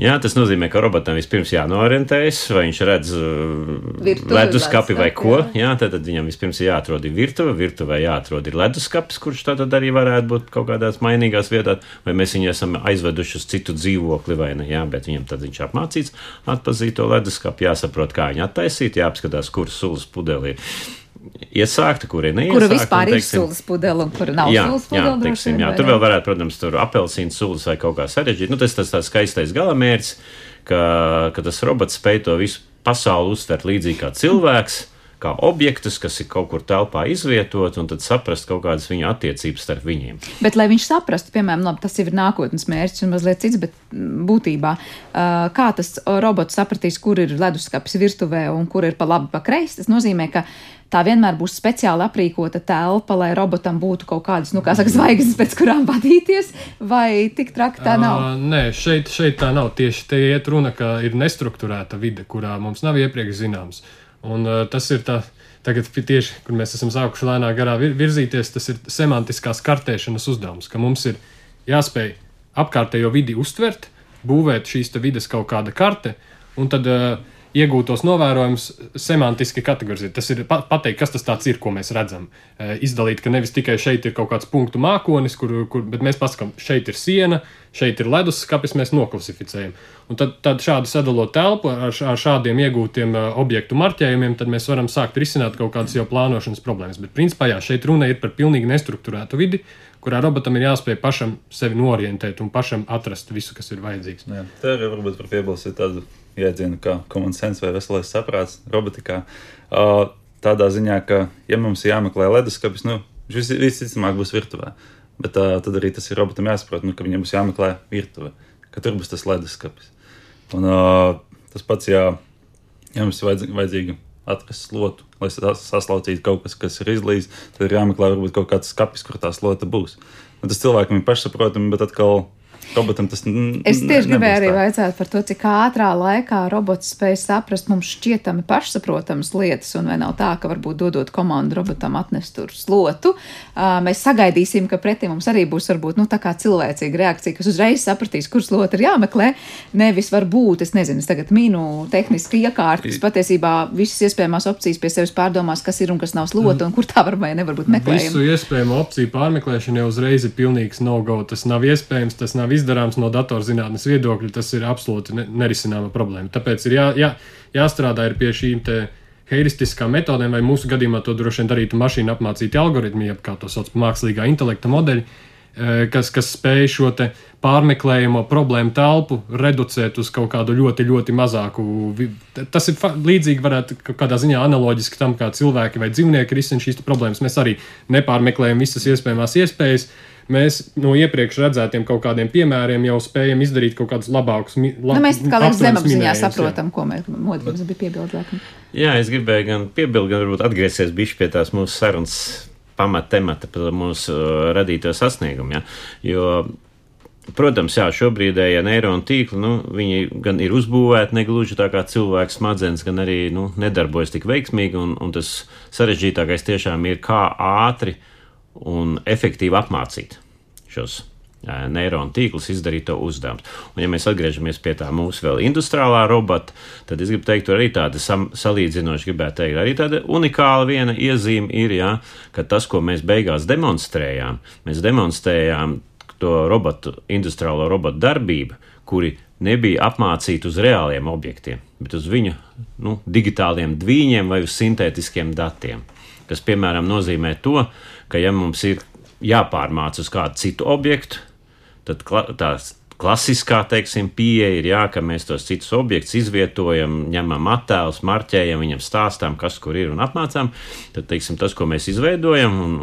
Jā, tas nozīmē, ka robotam vispirms jānorientējas, vai viņš redz uh, leduskapi vai ko. Jā. jā, tad, viņam vispirms ir jāatrod virtuve, virtuvē jāatrod leduskapis, kurš tad arī varētu būt kaut kādās mainīgās vietās, vai mēs viņu esam aizveduši uz citu dzīvokli vai ne. Jā, bet viņam tad viņš apmācīts atpazīt to leduskapi, jāsaprot, kā viņu attaisīt, jāapskatās, kur sulas pudelī ir iesākta, kur ir neiesākta. Kura vispār un, teiksim, ir sulas pudele un kura nav jā, sulas pudele. Jā, teiksim, jā, tur vēl varētu, protams, tur apelsīnu sulas vai kaut kā sarežģīt. Nu, tas tas tāds skaistais galamērķis, ka, ka tas robots spēj to visu pasauli uztvert līdzīgi kā cilvēks. Kā objektus, kas ir kaut kur telpā izvietot, un tad saprast kaut kādas viņa attiecības starp viņiem. Bet, lai viņš saprastu, piemēram, labi, tas ir nākotnes mērķis un mazliet cits, bet būtībā, kā tas robots sapratīs, kur ir leduskapis virtuvē un kur ir pa labi, pa kreisi, tas nozīmē, ka tā vienmēr būs speciāli aprīkota telpa, lai robotam būtu kaut kādas, nu, kā saka, zvaigznes, pēc kurām vadīties, vai tik traki tā nav? Uh, nē, šeit, šeit tā nav. Tieši te iet runa, ka ir nestruktūrēta vide, kurā mums nav iepriekš zināms. Un uh, tas ir tā. Tagad tieši, kur mēs esam sākuši lēnā garā virzīties, tas ir semantiskās kartēšanas uzdevums, ka mums ir jāspēj apkārtējo vidi uztvert, būvēt šīs vidas kaut kāda karte, un tad uh, iegūtos novērojumus semantiski kategorizēt. Tas ir pateikt, kas tas ir, ko mēs redzam. E, izdalīt, ka nevis tikai šeit ir kaut kāds punktu mākonis, kur, kur, bet mēs pasakām, šeit ir siena, šeit ir leduskapis, mēs noklasificējam. Un tad, tad šādi sadalot telpu ar, ar šādiem iegūtiem uh, objektu marķējumiem, tad mēs varam sākt risināt kaut kādas jau plānošanas problēmas. Bet principā jā, šeit runa ir par pilnīgi nestruktūrētu vidi, kurā robotam ir jāspēj pašam sevi norientēt un pašam atrast visu, kas ir vajadzīgs. Jā, tā arī varbūt par piebilst tādu jēdzienu kā common sense vai veselais saprāts robotikā. Uh, tādā ziņā, ka, ja mums jāmeklē leduskapis, nu, viņš visticamāk būs virtuvē. Bet uh, tad arī tas ir robotam jāsaprot, nu, ka viņam būs jāmeklē virtuve, ka tur būs tas leduskapis. Un uh, tas pats, ja, ja mums ir vajadzīga, vajadzīga atrast slotu, lai saslaucītu kaut kas, kas ir izlīdz, tad ir jāmeklē varbūt kaut kāds skapis, kur tā slota būs. Un tas cilvēkam ir pašsaprotami, bet atkal robotam tas Es tieši gribēju arī vaicāt par to, cik ātrā laikā robots spēj saprast mums šķietami pašsaprotamas lietas, un vai nav tā, ka varbūt dodot komandu robotam atnest tur slotu, mēs sagaidīsim, ka pretī mums arī būs varbūt nu, tā kā cilvēcīga reakcija, kas uzreiz sapratīs, kur slota ir jāmeklē. Nevis varbūt, es nezinu, es tagad mīnu tehniski iekārt, kas patiesībā visas iespējamās opcijas pie sevis pārdomās, kas ir un kas nav slota, un kur tā var vai nevar būt meklējama. Visu iespējamo opciju pārmeklēšana jau uzreiz ir pilnīgs no-go. Tas nav iespējams, tas nav izdarāms no datorzinātnes viedokļa, tas ir absolūti nerisināma problēma. Tāpēc ir jā, jā, jāstrādā ir pie šīm heiristiskām metodēm, vai mūsu gadījumā to droši vien darītu mašīnu apmācīti algoritmi, jeb kā to sauc par mākslīgā intelekta modeļi, eh, kas, kas spēj šo pārmeklējumu problēmu telpu reducēt uz kaut kādu ļoti, ļoti mazāku. Tas ir līdzīgi, varētu kādā ziņā analoģiski tam, kā cilvēki vai dzīvnieki risina šīs problēmas. Mēs arī nepārmeklējam visas iespējamās iespējas. Uh, mēs no iepriekš redzētiem kaut kādiem piemēriem jau spējam izdarīt kaut kādus labākus. La, nu, mēs kā liekas zemapziņā saprotam, jā. ko mēs modrības bija piebildēt. Jā, es gribēju gan piebilst, gan varbūt atgriezties bišķi pie tās mūsu sarunas pamatemata par mūsu uh, radīto sasniegumu. Ja? Jo Protams, jā, šobrīdējie neironu tīkli, nu, viņi gan ir uzbūvēti negluži tā kā cilvēks smadzenes, gan arī nu, nedarbojas tik veiksmīgi, un, un tas sarežģītākais tiešām ir, kā ātri un efektīvi apmācīt šos neironu tīklus izdarīt to uzdevumu. Un, ja mēs atgriežamies pie tā mūsu vēl industriālā robota, tad es gribu teikt, tur arī tāda sam, salīdzinoši, gribētu teikt, arī tāda unikāla viena iezīme ir, jā, ka tas, ko mēs beigās demonstrējām, mēs demonstrējām to robotu, industriālo robotu darbību, kuri nebija apmācīti uz reāliem objektiem, bet uz viņu nu, digitāliem dvīņiem vai uz sintētiskiem datiem. Tas, piemēram, nozīmē to, ka, ja mums ir jāpārmāca uz kādu citu objektu, tad tās klasiskā teiksim, pieeja ir jā, ka mēs tos citus objektus izvietojam, ņemam attēlus, marķējam, viņam stāstām, kas kur ir un apmācām. Tad teiksim, tas, ko mēs izveidojam, un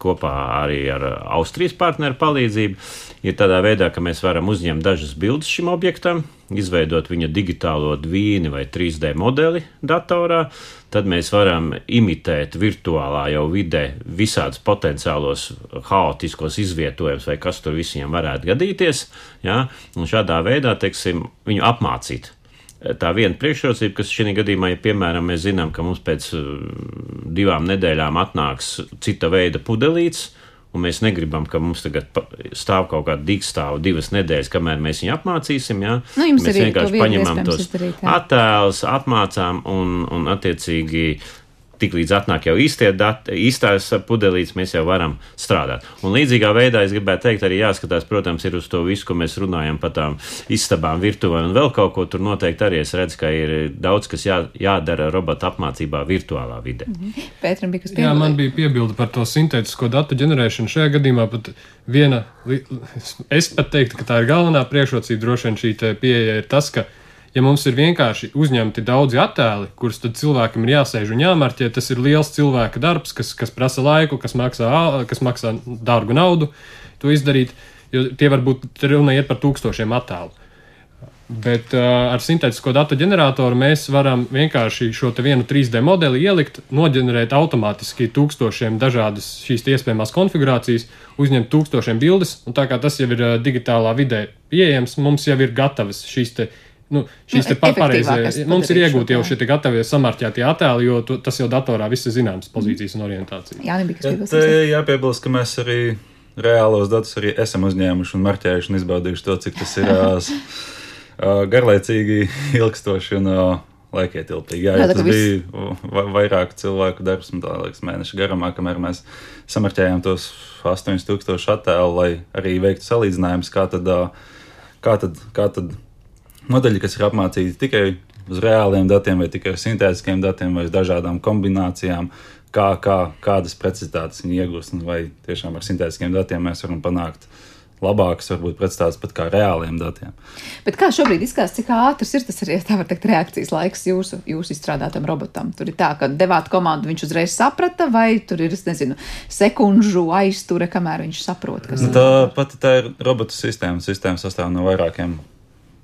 kopā arī ar Austrijas partneru palīdzību, ir tādā veidā, ka mēs varam uzņemt dažas bildes šim objektam, izveidot viņa digitālo dvīni vai 3D modeli datorā. Tad mēs varam imitēt virtuālā jau vidē visādus potenciālos haotiskos izvietojumus, vai kas tur visiem varētu gadīties. Ja? Un šādā veidā, teiksim, viņu apmācīt tā viena priekšrocība, kas šī gadījumā, ja piemēram mēs zinām, ka mums pēc uh, divām nedēļām atnāks cita veida pudelīts, un mēs negribam, ka mums tagad stāv kaut kāda dīkstāva divas nedēļas, kamēr mēs viņu apmācīsim. Ja? Nu, mēs vienkārši paņemam tos attēlus, apmācām un, un attiecīgi tiklīdz atnāk jau īstie dati, īstās pudelītes, mēs jau varam strādāt. Un līdzīgā veidā es gribētu teikt, arī jāskatās, protams, ir uz to visu, ko mēs runājam par tām istabām, virtuvēm un vēl kaut ko tur noteikti arī es redzu, ka ir daudz, kas jā, jādara robota apmācībā virtuālā vidē. -hmm. Pētram bija kas piebilda. Jā, man bija piebilda par to sintētisko datu ģenerēšanu. Šajā gadījumā pat viena, es pat teiktu, ka tā ir galvenā priekšrocība droši vien šī pieeja ir tas, ka ja mums ir vienkārši uzņemti daudzi attēli, kurus tad cilvēkam ir jāsēž un jāmarķē, tas ir liels cilvēka darbs, kas, kas prasa laiku, kas maksā, kas maksā dārgu naudu to izdarīt, jo tie var būt runa iet par tūkstošiem attēlu. Bet uh, ar sintētisko datu ģeneratoru mēs varam vienkārši šo vienu 3D modeli ielikt, noģenerēt automātiski tūkstošiem dažādas šīs iespējamās konfigurācijas, uzņemt tūkstošiem bildes, un tā kā tas jau ir uh, digitālā vidē pieejams, mums jau ir gatavas šīs nu, šīs nu, pareizie. Mums ir iegūti jau šie gatavie samarķētie attēli, jo tu, tas jau datorā viss ir zināms pozīcijas un orientācija. Jā, nebija kas jāpiebilst, ka mēs arī reālos datus arī esam uzņēmuši un marķējuši un izbaudījuši to, cik tas ir (laughs) garlaicīgi, ilgstoši un laikietilpīgi. Jā, jā, tas bija vairāk cilvēku darbs, un tā liekas, mēneša garumā, kamēr mēs samarķējām tos 8000 attēlu, lai arī veiktu salīdzinājumus, kā tad, kā tad, kā tad modeļi, kas ir apmācīti tikai uz reāliem datiem, vai tikai uz sintētiskiem datiem, vai uz dažādām kombinācijām, kā, kā, kādas precizitātes viņi iegūst, vai tiešām ar sintētiskiem datiem mēs varam panākt labākas, varbūt pretstāsts pat kā reāliem datiem. Bet kā šobrīd izskatās, cik ātrs ir tas arī, tā var teikt, reakcijas laiks jūsu, jūsu izstrādātam robotam? Tur ir tā, ka devāt komandu, viņš uzreiz saprata, vai tur ir, es nezinu, sekundžu aizture, kamēr viņš saprot, kas nu, tā pati tā ir robotu sistēma. Sistēma sastāv no vairākiem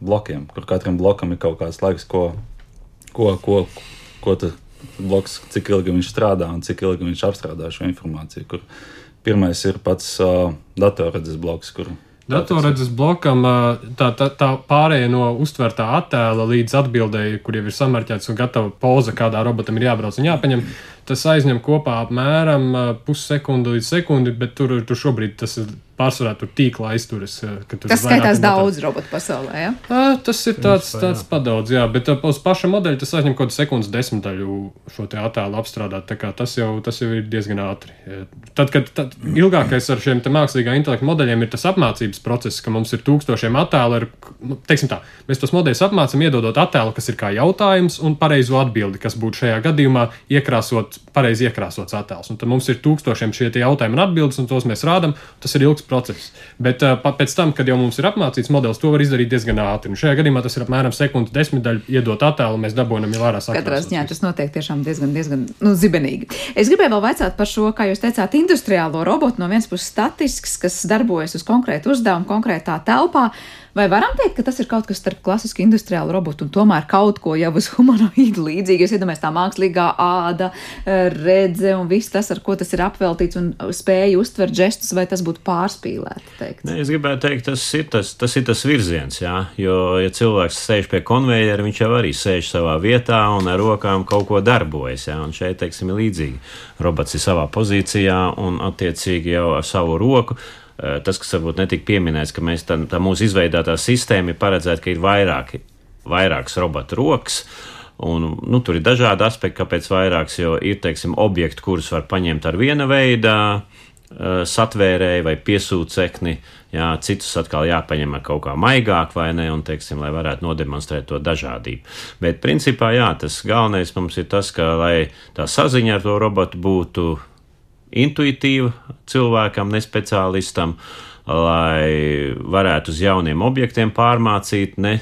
blokiem, kur katram blokam ir kaut kāds laiks, ko, ko, ko, ko tas bloks, cik ilgi viņš strādā un cik ilgi viņš apstrādā šo informāciju. Kur pirmais ir pats uh, datorredzes bloks, kur Datorredzes blokam tā, tā, tā pārējai no uztvertā attēla līdz atbildēji, kur jau ir samarķēts un gatava poza, kādā robotam ir jābrauc un jāpaņem. Tas aizņem kopā apmēram pussekundi līdz sekundi, bet tur, tur šobrīd tas ir pārsvarā tur tīklā aizturas. Tas skaitās daudz robotu pasaulē. Ja? Uh, tas ir tāds, tāds padaudz, jā, bet uh, uz paša modeļa tas aizņem kaut kādu sekundes desmitaļu šo attēlu apstrādāt. Tas jau, tas jau ir diezgan ātri. Tad, kad tad ilgākais ar šiem mākslīgā intelekta modeļiem ir tas apmācības process, ka mums ir tūkstošiem attēlu, ar, nu, teiksim tā, mēs tos modeļus apmācam, iedodot attēlu, kas ir kā jautājums un pareizo atbildi, kas būtu šajā gadījumā iekrāsot, pareizi iekrāsots attēls. Un tad mums ir tūkstošiem šie jautājumi un atbildes, un tos mēs rādām. Tas ir ilgs process. Bet uh, pēc tam, kad jau mums ir apmācīts modelis, to var izdarīt diezgan ātri. Un šajā gadījumā tas ir apmēram sekundi desmitdaļa iedot attēlu, mēs dabūjam jau ārā sakām. Katrā ziņā tas notiek tiešām diezgan, diezgan nu, zibenīgi. Es gribēju vēl vaicāt par šo, kā jūs teicāt, industriālo robotu no vienas puses statisks, kas darbojas uz konkrētu uzdevumu konkrētā telpā. Vai varam teikt, ka tas ir kaut kas starp klasisku industriālu robotu un tomēr kaut ko jau uz (laughs) humanoīdu līdzīgu? Jūs iedomājaties tā mākslīgā āda, redze un viss tas, ar ko tas ir apveltīts un spēja uztvert žestus, vai tas būtu pārspīlēti? Ne, es gribētu teikt, tas ir tas, tas ir tas virziens, jā, jo, ja cilvēks sēž pie konvejera, viņš jau arī sēž savā vietā un ar rokām kaut ko darbojas, jā, un šeit, teiksim, ir līdzīgi. Robots ir savā pozīcijā un attiecīgi jau ar savu roku tas, kas varbūt netika pieminēts, ka mēs tā, tā mūsu izveidotā sistēma ir paredzēta, ka ir vairāki, vairākas robotu rokas. Un, nu, tur ir dažādi aspekti, kāpēc vairāks, jo ir teiksim, objekti, kurus var paņemt ar viena veida uh, satvērēju vai piesūcekni, jā, citus atkal jāpaņem ar kaut kā maigāk vai ne, un, teiksim, lai varētu nodemonstrēt to dažādību. Bet, principā, jā, tas galvenais mums ir tas, ka, lai tā saziņa ar to robotu būtu intuitīva cilvēkam, ne speciālistam, lai varētu uz jauniem objektiem pārmācīt, ne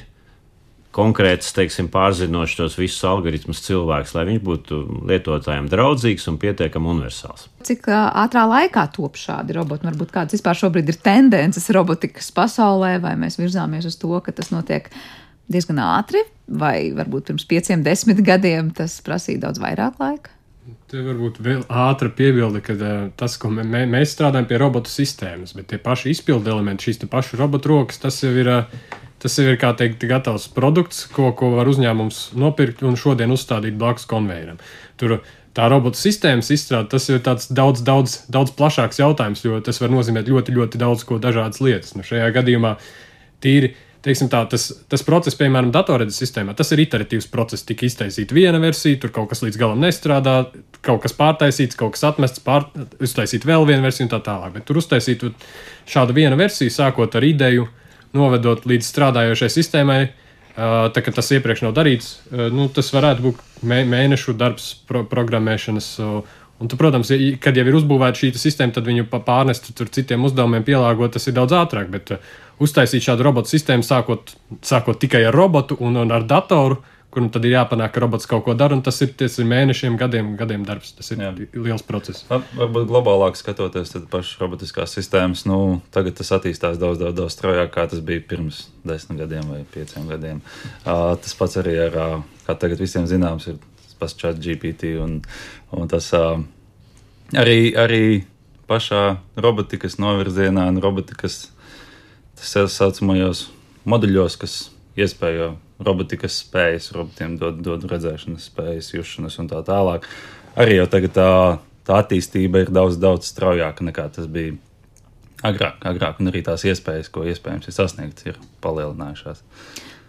konkrēts, teiksim, pārzinošs tos visus algoritmus cilvēks, lai viņš būtu lietotājiem draudzīgs un pietiekami universāls. Cik ātrā laikā top šādi roboti? Varbūt kādas vispār šobrīd ir tendences robotikas pasaulē, vai mēs virzāmies uz to, ka tas notiek diezgan ātri, vai varbūt pirms pieciem, desmit gadiem tas prasīja daudz vairāk laika? Te varbūt vēl ātra piebilde, ka uh, tas, ko mē, mēs strādājam pie robotu sistēmas, bet tie paši izpildu elementi, šīs pašas robotu rokas, tas jau ir, uh, tas jau ir kā teikt, gatavs produkts, ko, ko var uzņēmums nopirkt un šodien uzstādīt blakus konvejeram. Tur tā robotu sistēmas izstrāde, tas ir tāds daudz, daudz, daudz plašāks jautājums, jo tas var nozīmēt ļoti, ļoti daudz ko dažādas lietas. Nu, šajā gadījumā tīri teiksim, tā, tas, tas process, piemēram, datorredzes sistēmā, tas ir iteratīvs process. Tika iztaisīta viena versija, tur kaut kas līdz galam nestrādā, kaut kas pārtaisīts, kaut kas atmests, pār, uztaisīt vēl vienu versiju un tā tālāk. Bet tur uztaisīt šādu vienu versiju, sākot ar ideju, novedot līdz strādājošai sistēmai. Tā kā tas iepriekš nav darīts, nu, tas varētu būt mēnešu darbs pro programmēšanas. Un, tu, protams, kad jau ir uzbūvēta šī sistēma, tad viņu pārnest citiem uzdevumiem, pielāgot, tas ir daudz ātrāk. Bet uztaisīt šādu robotu sistēmu, sākot, sākot tikai ar robotu un, un ar datoru, kur nu tad ir jāpanāk, ka robots kaut ko dara, un tas ir, tas ir mēnešiem, gadiem, gadiem darbs. Tas ir Jā. liels process. Varbūt globālāk skatoties, tad pašas robotiskās sistēmas, nu, tagad tas attīstās daudz, daudz, daudz straujāk, kā tas bija pirms desmit gadiem vai pieciem gadiem. Uh, tas pats arī ar, uh, kā tagad visiem zināms, ir tas pats chat GPT, un, un tas uh, arī, arī pašā robotikas novirzienā un robotikas tā saucamajos moduļos, kas iespējo robotikas spējas, robotiem dod, dod redzēšanas spējas, jušanas un tā tālāk. Arī jau tagad tā, tā attīstība ir daudz, daudz straujāka nekā tas bija agrāk, agrāk, un arī tās iespējas, ko iespējams ir sasniegt, ir palielinājušās.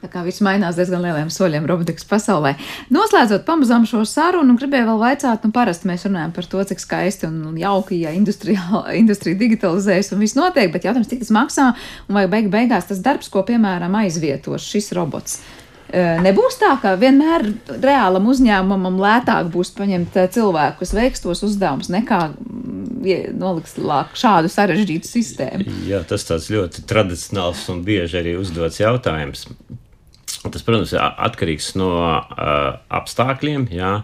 Tā kā viss mainās diezgan lieliem soļiem robotikas pasaulē. Noslēdzot pamazām šo sarunu, gribēju vēl vaicāt, nu parasti mēs runājam par to, cik skaisti un jauki, ja (laughs) industrija digitalizējas un viss notiek, bet jautājums, cik tas maksā un vai beig beigās tas darbs, ko piemēram aizvietos šis robots. Nebūs tā, ka vienmēr reālam uzņēmumam lētāk būs paņemt cilvēku, kas veiks tos uzdevumus, nekā mm, noliks šādu sarežģītu sistēmu. Jā, tas tāds ļoti tradicionāls un bieži arī uzdots jautājums. Tas, protams, ir atkarīgs no uh, apstākļiem. Jā.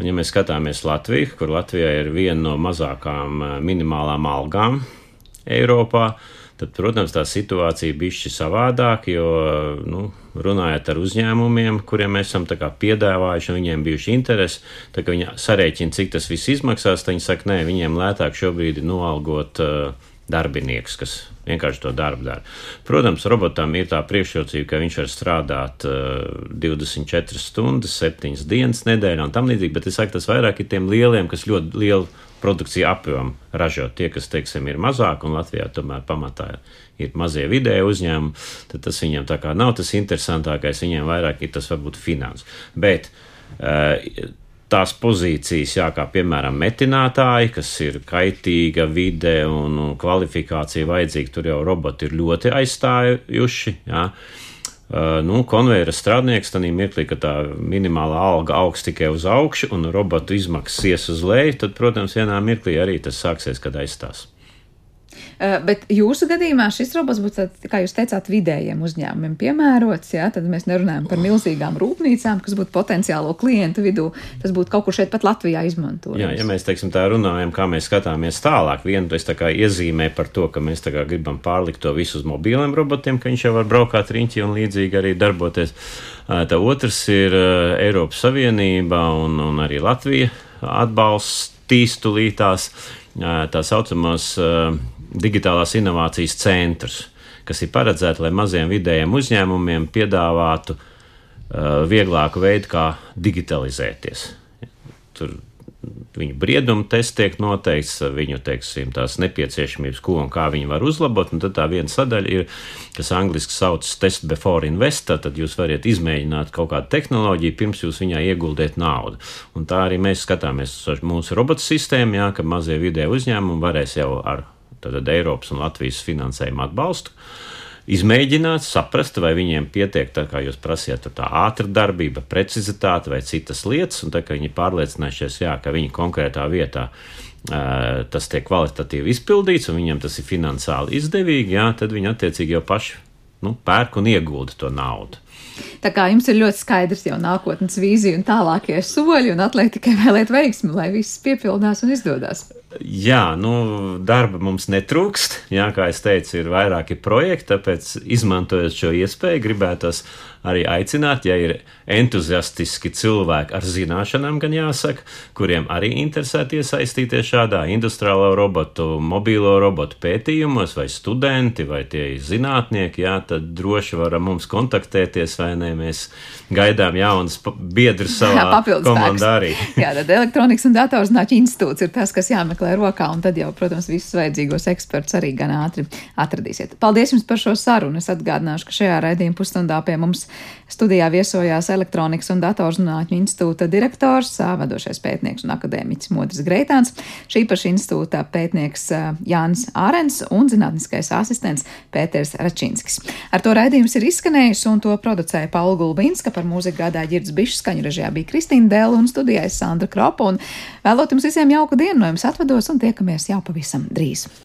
Un, ja mēs skatāmies Latviju, kur Latvijā ir viena no mazākām minimālām algām Eiropā, tad, protams, tā situācija bija savādāka, jo, nu, runājot ar uzņēmumiem, kuriem mēs esam piedāvājuši, un viņiem bijuši interesi, tad, viņi sarēķina, cik tas viss izmaksās, viņi saka, nē, viņiem lētāk šobrīd ir noalgot uh, darbinieks, kas vienkārši to darbu dara. Protams, robotam ir tā priekšrocība, ka viņš var strādāt uh, 24 stundas, 7 dienas nedēļā un tam līdzīgi, bet es saku, tas vairāk ir tiem lieliem, kas ļoti lielu produkciju apjomu ražo. Tie, kas, teiksim, ir mazāk un Latvijā tomēr pamatā ir mazie vidēji uzņēmumi, tad tas viņam tā kā nav tas interesantākais, viņiem vairāk ir tas varbūt finanses. Bet uh, tās pozīcijas, jā, kā piemēram metinātāji, kas ir kaitīga vide un kvalifikācija vajadzīga, tur jau roboti ir ļoti aizstājuši. Jā. Uh, nu, konveijera strādnieks tādā mirklī, kad tā minimālā alga augs tikai uz augšu un robotu izmaksas ies uz leju, tad, protams, vienā mirklī arī tas sāksies, kad aizstās. Uh, bet jūsu gadījumā šis robots būtu, tāds, kā jūs teicāt, vidējiem uzņēmumiem piemērots. Jā, tad mēs nerunājam par milzīgām rūpnīcām, kas būtu potenciālo klientu vidū. Tas būtu kaut kur šeit pat Latvijā izmantojams. Jā, ja mēs teiksim, tā runājam, kā mēs skatāmies tālāk, vienu es tā kā iezīmēju par to, ka mēs gribam pārlikt to visu uz mobiliem robotiem, ka viņš jau var braukāt riņķi un līdzīgi arī darboties. Tā otrs ir Eiropas Savienība un, un arī Latvija atbalstīs tulītās tā saucamos digitālās inovācijas centrus, kas ir paredzēti, lai maziem vidējiem uzņēmumiem piedāvātu vieglāku veidu, kā digitalizēties. Tur viņu briedumu tests tiek noteikts, viņu teiksim, tās nepieciešamības, ko un kā viņi var uzlabot. Tad tā viena sadaļa ir, kas angļuiski saucas test before invest, tad jūs varat izmēģināt kaut kādu tehnoloģiju, pirms jūs viņā ieguldēt naudu. Un tā arī mēs skatāmies uz mūsu robotu sistēmu, jā, ka mazie vidē uzņēmumi varēs jau ar tātad, Eiropas un Latvijas finansējumu atbalstu izmēģināt, saprast, vai viņiem pietiek, tā kā jūs prasījāt, tā ātra darbība, precizitāte vai citas lietas, un tā kā viņi pārliecinājušies, jā, ka viņi konkrētā vietā tas tiek kvalitatīvi izpildīts, un viņiem tas ir finansiāli izdevīgi, jā, tad viņi attiecīgi jau paši nu, pērk un iegulda to naudu. Tā kā jums ir ļoti skaidrs jau nākotnes vīzija un tālākie soļi, un atliek tikai vēlēt veiksmi, lai viss piepildās un izdodas. Jā, nu, darba mums netrūkst. Jā, kā jau teicu, ir vairāki projekti, tāpēc izmantojot šo iespēju, gribētos arī aicināt, ja ir entuziastiski cilvēki ar zināšanām, gan jāsaka, kuriem arī interesētu iesaistīties šādā industriālo robotu, mobīlo robotu pētījumos, vai studenti, vai tie zinātnieki, jā, tad droši varam mums kontaktēties, vai ne, mēs gaidām jaunas biedrus (laughs) savā jā, komandā arī. (laughs) jā, tad elektronikas un datorzinātņu institūts ir tas, kas jāmeklē rokā, un tad jau, protams, visus vajadzīgos ekspertus arī gan ātri atradīsiet. Paldies jums par šo sarunu. Es atgādināšu, ka šajā raidījuma pusstundā pie mums Studijā viesojās Elektronikas un datorzinātņu institūta direktors, vadošais pētnieks un akadēmiķis Modris Greitāns, šī paša institūta pētnieks Jānis Ārens un zinātniskais asistents Pēters Račinskis. Ar to raidījums ir izskanējis un to producēja Paula Gulbinska, par mūziku gādāja Girds Bišs, skaņu režijā bija Kristīna Dēla un studijā Sandra Kropa. Un vēlot jums visiem jauku dienu no jums atvados un tiekamies jau pavisam drīz.